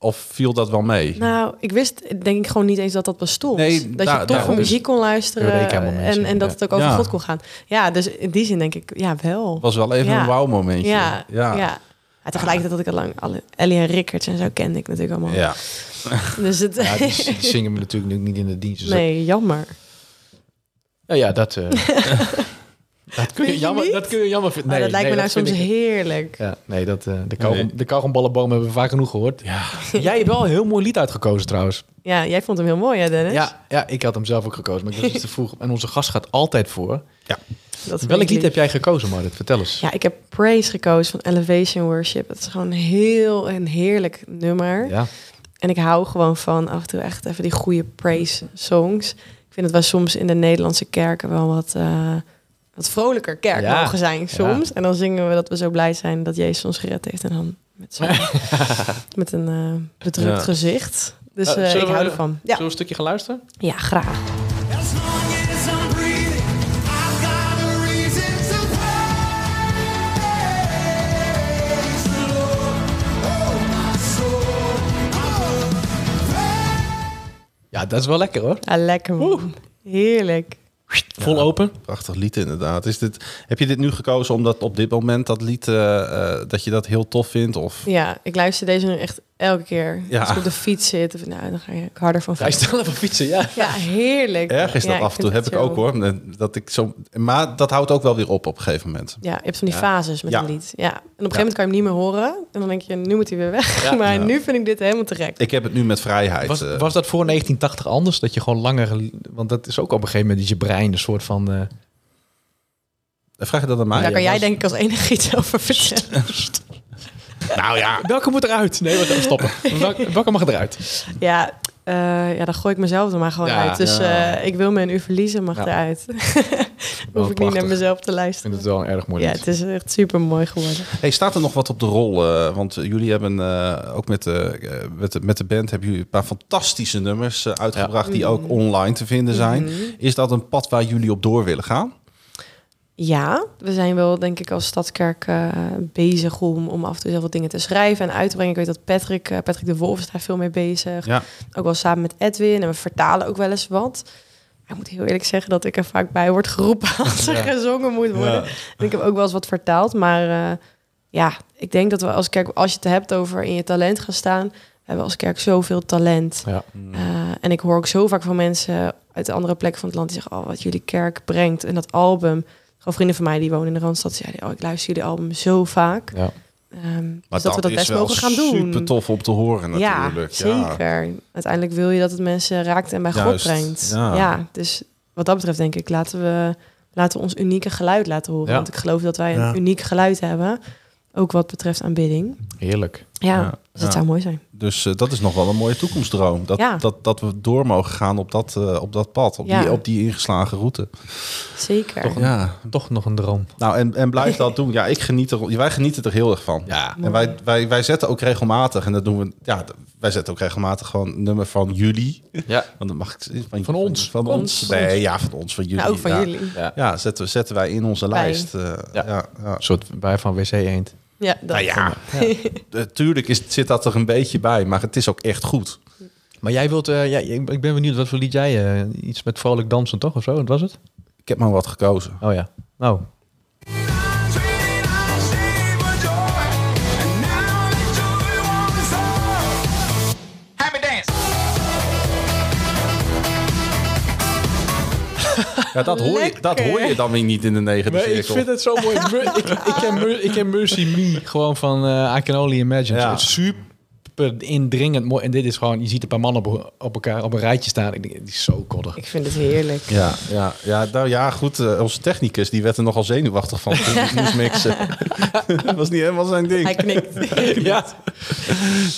Of viel dat wel mee? Nou, ik wist denk ik gewoon niet eens dat dat bestond. Nee, dat je toch dus- muziek kon luisteren en, en dat het ook over Ja. God kon gaan. Ja, dus in die zin denk ik, ja, wel. was wel even Ja. een wauw momentje. ja, ja. ja. ja. tegelijkertijd dat ik al lang alle Ellie en Rickards en zo kende ik natuurlijk allemaal. Ja. Dus het, Ja, die, die zingen we natuurlijk nu niet in de dienst. Dus nee, jammer. ja, ja, dat, eh, dat, kun je jammer, dat kun je jammer vinden. Nee, dat lijkt nee, me nou soms ik- heerlijk. Ja, nee, dat, eh, de, kauwgom, Nee. de kauwgomballenboom hebben we vaak genoeg gehoord. ja. Jij hebt wel een heel mooi lied uitgekozen trouwens. Ja, jij vond hem heel mooi, hè, Dennis? Ja, ja, ik had hem zelf ook gekozen, maar ik was te vroeg. En onze gast gaat altijd voor. Dat Welk lied heb jij gekozen, Marit? Vertel eens. Ja, ik heb Praise gekozen van Elevation Worship. Het is gewoon heel een heerlijk nummer. Ja. En ik hou gewoon van af en toe echt even die goede praise songs. Ik vind het wel soms in de Nederlandse kerken wel wat, eh, wat vrolijker kerk Ja. mogen zijn soms. En dan zingen we dat we zo blij zijn dat Jezus ons gered heeft. En dan met, zo'n- met een eh, bedrukt Ja. gezicht. Dus Eh, eh, ik hou ervan. Ja, Zullen we een stukje gaan luisteren? ja graag. Ja, dat is wel lekker hoor. Ja, lekker man. Heerlijk. Vol open. Prachtig lied inderdaad. Is dit, heb je dit nu gekozen omdat op dit moment dat lied, eh, eh, dat je dat heel tof vindt? Of Ja, ik luister deze nu echt elke keer. Ja. Als ik op de fiets zit, of, nou, dan ga ik harder van fietsen. even fietsen, ja. Ja, heerlijk. erg is dat Ja, af en toe, heb ik ook hoor. Dat ik zo, maar dat houdt ook wel weer op op een gegeven moment. Ja, je hebt van die Ja. fases met Ja. een lied. Ja. En op een gegeven moment kan je hem niet meer horen. En dan denk je, nu moet hij weer weg. Ja. maar Ja. nu vind ik dit helemaal te gek. Ik heb het nu met vrijheid. Was, eh. was dat voor 1980 anders? Dat je gewoon langer... Want dat is ook op een gegeven moment dat je brein een soort van... eh, Vraag je dat aan mij? Daar kan jij denk ik als enige iets over vertellen. Nou ja, Welke moet eruit? Nee, we gaan stoppen. Welke, welke mag eruit? Ja, eh, ja, dan gooi ik mezelf er maar gewoon Ja, uit. Dus ja. eh, ik wil me een uur verliezen, mag Ja. eruit. Hoef ik niet naar mezelf te Ik luisteren. vind het wel een erg mooi Ja, lied. het is echt super mooi geworden. Hey, staat er nog wat op de rol? Eh, want jullie hebben eh, ook met de, eh, met, de, met de band hebben jullie een paar fantastische nummers uitgebracht die ook online te vinden zijn. Is dat een pad waar jullie op door willen gaan? Ja, we zijn wel denk ik als Stadskerk eh, bezig om, om af en toe heel veel dingen te schrijven en uit te brengen. Ik weet dat Patrick, eh, Patrick de Wolf is daar veel mee bezig. Ja. Ook wel samen met Edwin en we vertalen ook wel eens wat. Maar ik moet heel eerlijk zeggen dat ik er vaak bij word geroepen als er gezongen moet worden. En ik heb ook wel eens wat vertaald, maar eh, ja, ik denk dat we als kerk, als je het hebt over in je talent gaan staan, we hebben als kerk zoveel talent. Ja. Eh, en ik hoor ook zo vaak van mensen uit de andere plekken van het land die zeggen, oh, wat jullie kerk brengt. En dat album, gewoon vrienden van mij die wonen in de Randstad, zeiden, oh, ik luister jullie album zo vaak. Ja. Ehm, Maar dus dat we dat best mogen gaan doen. Super tof om te horen ja, natuurlijk. zeker. Uiteindelijk wil je dat het mensen raakt en bij God brengt. ja. Ja. dus wat dat betreft denk ik, laten we, laten we ons unieke geluid laten horen. Ja. Want ik geloof dat wij een Ja. uniek geluid hebben. Ook wat betreft aanbidding. Heerlijk. Ja, dus het ja. zou mooi zijn. Dus eh, dat is nog wel een mooie toekomstdroom. Dat, Ja. dat, dat we door mogen gaan op dat, eh, op dat pad, op, Ja. die, op die ingeslagen route. Zeker. Ja. Toch nog een droom. Nou, en, en blijf dat doen. Ja, ik geniet er, wij genieten er heel erg van. Ja. En wij, wij, wij zetten ook regelmatig, en dat doen we, ja, wij zetten ook regelmatig gewoon een nummer van jullie. Ja. Want dan mag ik van, Van ons. Van Van ons. ons. Nee, ja, van ons, van jullie. Nou, ook van ja. jullie. Ja. Ja, zetten, we- zetten wij in onze Bij. lijst. eh, ja. Ja. Ja, Een soort bij van WC Eend. Ja, dat. Nou ja, natuurlijk is, zit dat er een beetje bij, maar het is ook echt goed. Maar jij wilt... eh, ja, ik ik ben benieuwd, wat voor lied jij... eh, iets met vrolijk dansen, toch? Of zo? Wat was het? Ik heb maar wat gekozen. Oh ja. Nou, Ja, dat hoor, je, dat hoor je dan weer niet in de negende Nee, ik cirkel. vind het zo mooi. Ik, ik, ken ik ken Mercy Me gewoon van eh I Can Only Imagine. Ja. Het is super indringend mooi. En dit is gewoon, je ziet een paar mannen op, op elkaar op een rijtje staan. Ik denk, die is zo koddig. Ik vind het heerlijk. Ja, ja, ja, nou ja, goed. eh, onze technicus die werd er nogal zenuwachtig van moest mixen. dat was niet helemaal zijn ding. Hij knikt. Ja.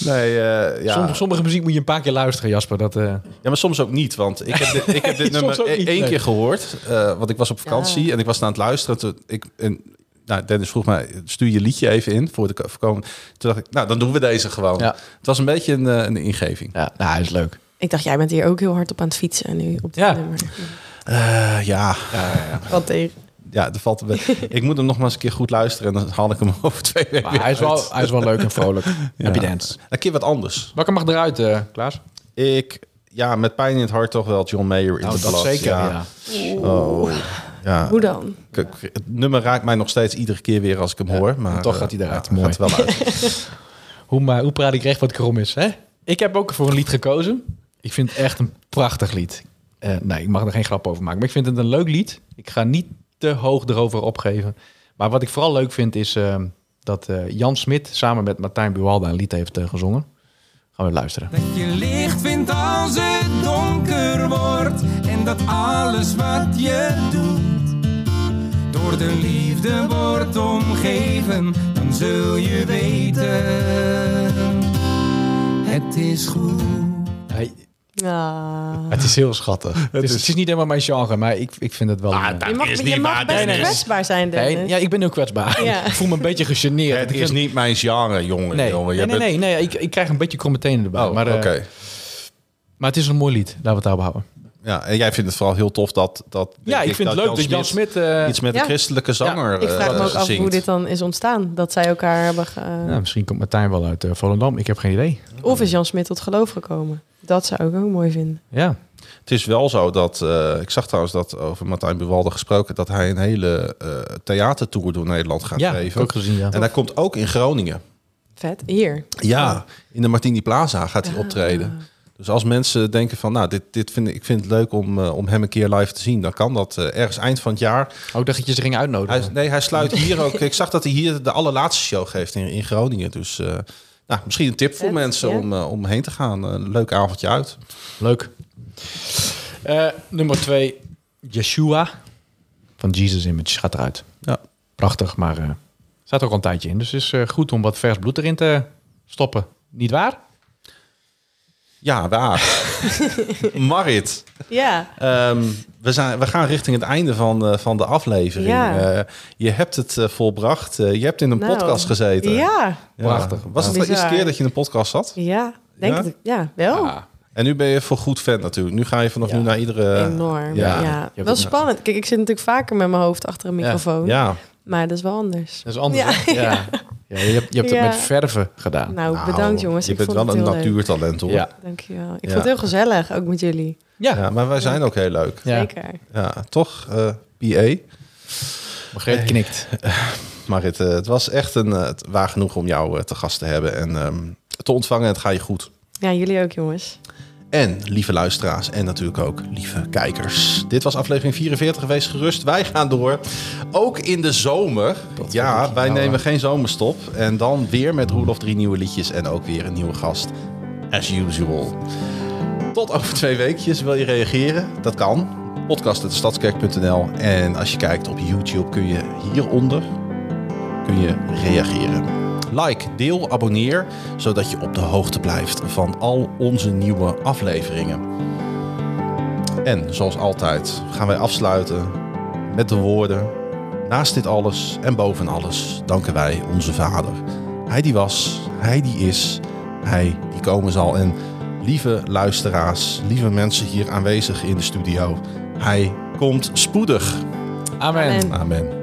Nee, eh, ja. Sommige, sommige muziek moet je een paar keer luisteren, Jasper. Dat, eh, ja, maar soms ook niet. Want ik heb dit, ik heb dit nummer e- niet, één nee. keer gehoord. eh, want ik was op vakantie Ja. en ik was aan het luisteren. Toen ik, en, nou, Dennis vroeg mij, stuur je liedje even in voor de voorkomen. Toen dacht ik, nou, dan doen we deze gewoon. Ja. Het was een beetje een, eh, een ingeving. ja, nou, hij is leuk. Ik dacht, jij bent hier ook heel hard op aan het fietsen nu op dit Ja. nummer. Eh, ja, Wat tegen. ja, er valt Ik moet hem nog maar eens een keer goed luisteren en dan haal ik hem over twee weken Maar weer hij is, wel, uit. hij is wel leuk en vrolijk. Happy dance. Een keer wat anders. Welke mag eruit, eh Klaas? Ik, ja, met pijn in het hart toch wel John Mayer in Nou, de dat blad. zeker, ja. Oh, ja. Hoe dan? Het nummer raakt mij nog steeds iedere keer weer als ik hem hoor. Maar toch eh, gaat hij eruit. ja, Mooi. Gaat wel uit. Hoe, maar, hoe praat ik recht wat krom is, hè? Ik heb ook voor een lied gekozen. Ik vind het echt een prachtig lied. Eh, nee, ik mag er geen grap over maken. Maar ik vind het een leuk lied. Ik ga niet te hoog erover opgeven. Maar wat ik vooral leuk vind is eh, dat eh, Jan Smit samen met Martijn Buwalda een lied heeft gezongen. Gaan we luisteren. Dat je licht vindt als het donker wordt dat alles wat je doet door de liefde wordt omgeven, dan zul je weten het is goed. Hij- Ah. het is heel schattig. Het is, het is niet helemaal mijn genre, maar ik, ik vind het wel... Ah, dat Je mag, is je niet mag waar, best Dennis. kwetsbaar zijn, Dennis. nee, ja, ik ben heel kwetsbaar. Ja. Ik voel me een beetje gegeneerd. Het Ik is vind- niet mijn genre, jongen. Nee, jongen. nee, nee, bent- nee, nee, Ik, ik krijg een beetje kromme tenen erbij. Oh, maar, eh, oké. maar het is een mooi lied. Laten we het daarop houden. Ja, en jij vindt het vooral heel tof dat... dat Ja, ik vind het leuk dat Jan Smit... eh, iets met Ja. een christelijke zanger ik vraag me eh, ook af zingt. hoe dit dan is ontstaan. Dat zij elkaar hebben... Ge... ja, misschien komt Martijn wel uit eh, Volendam. Ik heb geen idee. Of is Jan Smit tot geloof gekomen? Dat zou ik ook mooi vinden. Ja. Het is wel zo dat... eh, ik zag trouwens dat over Martijn Buwalde gesproken... dat hij een hele eh theatertour door Nederland gaat Ja, geven. ook gezien, ja. En hij komt ook in Groningen. Vet. Hier. Ja, in de Martini Plaza gaat hij optreden. Dus als mensen denken van, nou, dit, dit vind ik, ik vind het leuk om, eh, om hem een keer live te zien, dan kan dat eh, ergens eind van het jaar. Ook dat je ze ging uitnodigen. Hij, nee, hij sluit hier ook. Ik zag dat hij hier de allerlaatste show geeft in, in Groningen. Dus eh, nou, misschien een tip voor Vet, mensen ja. om, om heen te gaan. Een leuk avondje uit. Leuk. Eh, nummer twee. Yeshua. Van Jesus Image gaat eruit. Ja. Prachtig, maar eh, Staat ook al een tijdje in. Dus het is eh, goed om wat vers bloed erin te stoppen. Niet waar? Ja, waar. Marit, Ja, ehm, we, zijn, we gaan richting het einde van, eh, van de aflevering. Ja. Eh, je hebt het eh, volbracht. Je hebt in een Nou, podcast gezeten. ja, Ja. Prachtig. Was het de eerste keer dat je in een podcast zat? ja. Denk Ja? het, ja, wel. Ja. En nu ben je voor goed fan natuurlijk. Nu ga je vanaf Ja. nu naar iedere... Enorm. ja. Wel spannend. Kijk, ik zit natuurlijk vaker met mijn hoofd achter een microfoon. Ja, Maar dat is wel anders. Dat is anders. Ja. Ja. Ja, je hebt, je hebt Ja. het met verven gedaan. Nou, Nou, bedankt jongens. Je ik bent vond wel het een heel leuk. natuurtalent hoor. Ja. Dankjewel. Ik Ja. vond het heel gezellig, ook met jullie. Ja. Ja, maar wij zijn ook heel leuk. Ja. Zeker. Ja, toch, eh PA? Margreet knikt. Marit, eh, het was echt een eh, het waar genoeg om jou eh, te gast te hebben en ehm, te ontvangen. Het gaat je goed. Ja, jullie ook jongens. En lieve luisteraars en natuurlijk ook lieve kijkers. Dit was aflevering 44. Wees gerust, wij gaan door. Ook in de zomer. Ja, wij nemen geen zomerstop. En dan weer met Roelof drie nieuwe liedjes en ook weer een nieuwe gast. As usual. Tot over twee weekjes. Wil je reageren? Dat kan. Podcast.stadskerk.nl En als je kijkt op YouTube kun je hieronder kun je reageren. Like, deel, abonneer, zodat je op de hoogte blijft van al onze nieuwe afleveringen. En zoals altijd gaan wij afsluiten met de woorden: Naast dit alles en boven alles danken wij onze Vader. Hij die was, hij die is, hij die komen zal. En lieve luisteraars, lieve mensen hier aanwezig in de studio, hij komt spoedig. Amen. Amen. Amen.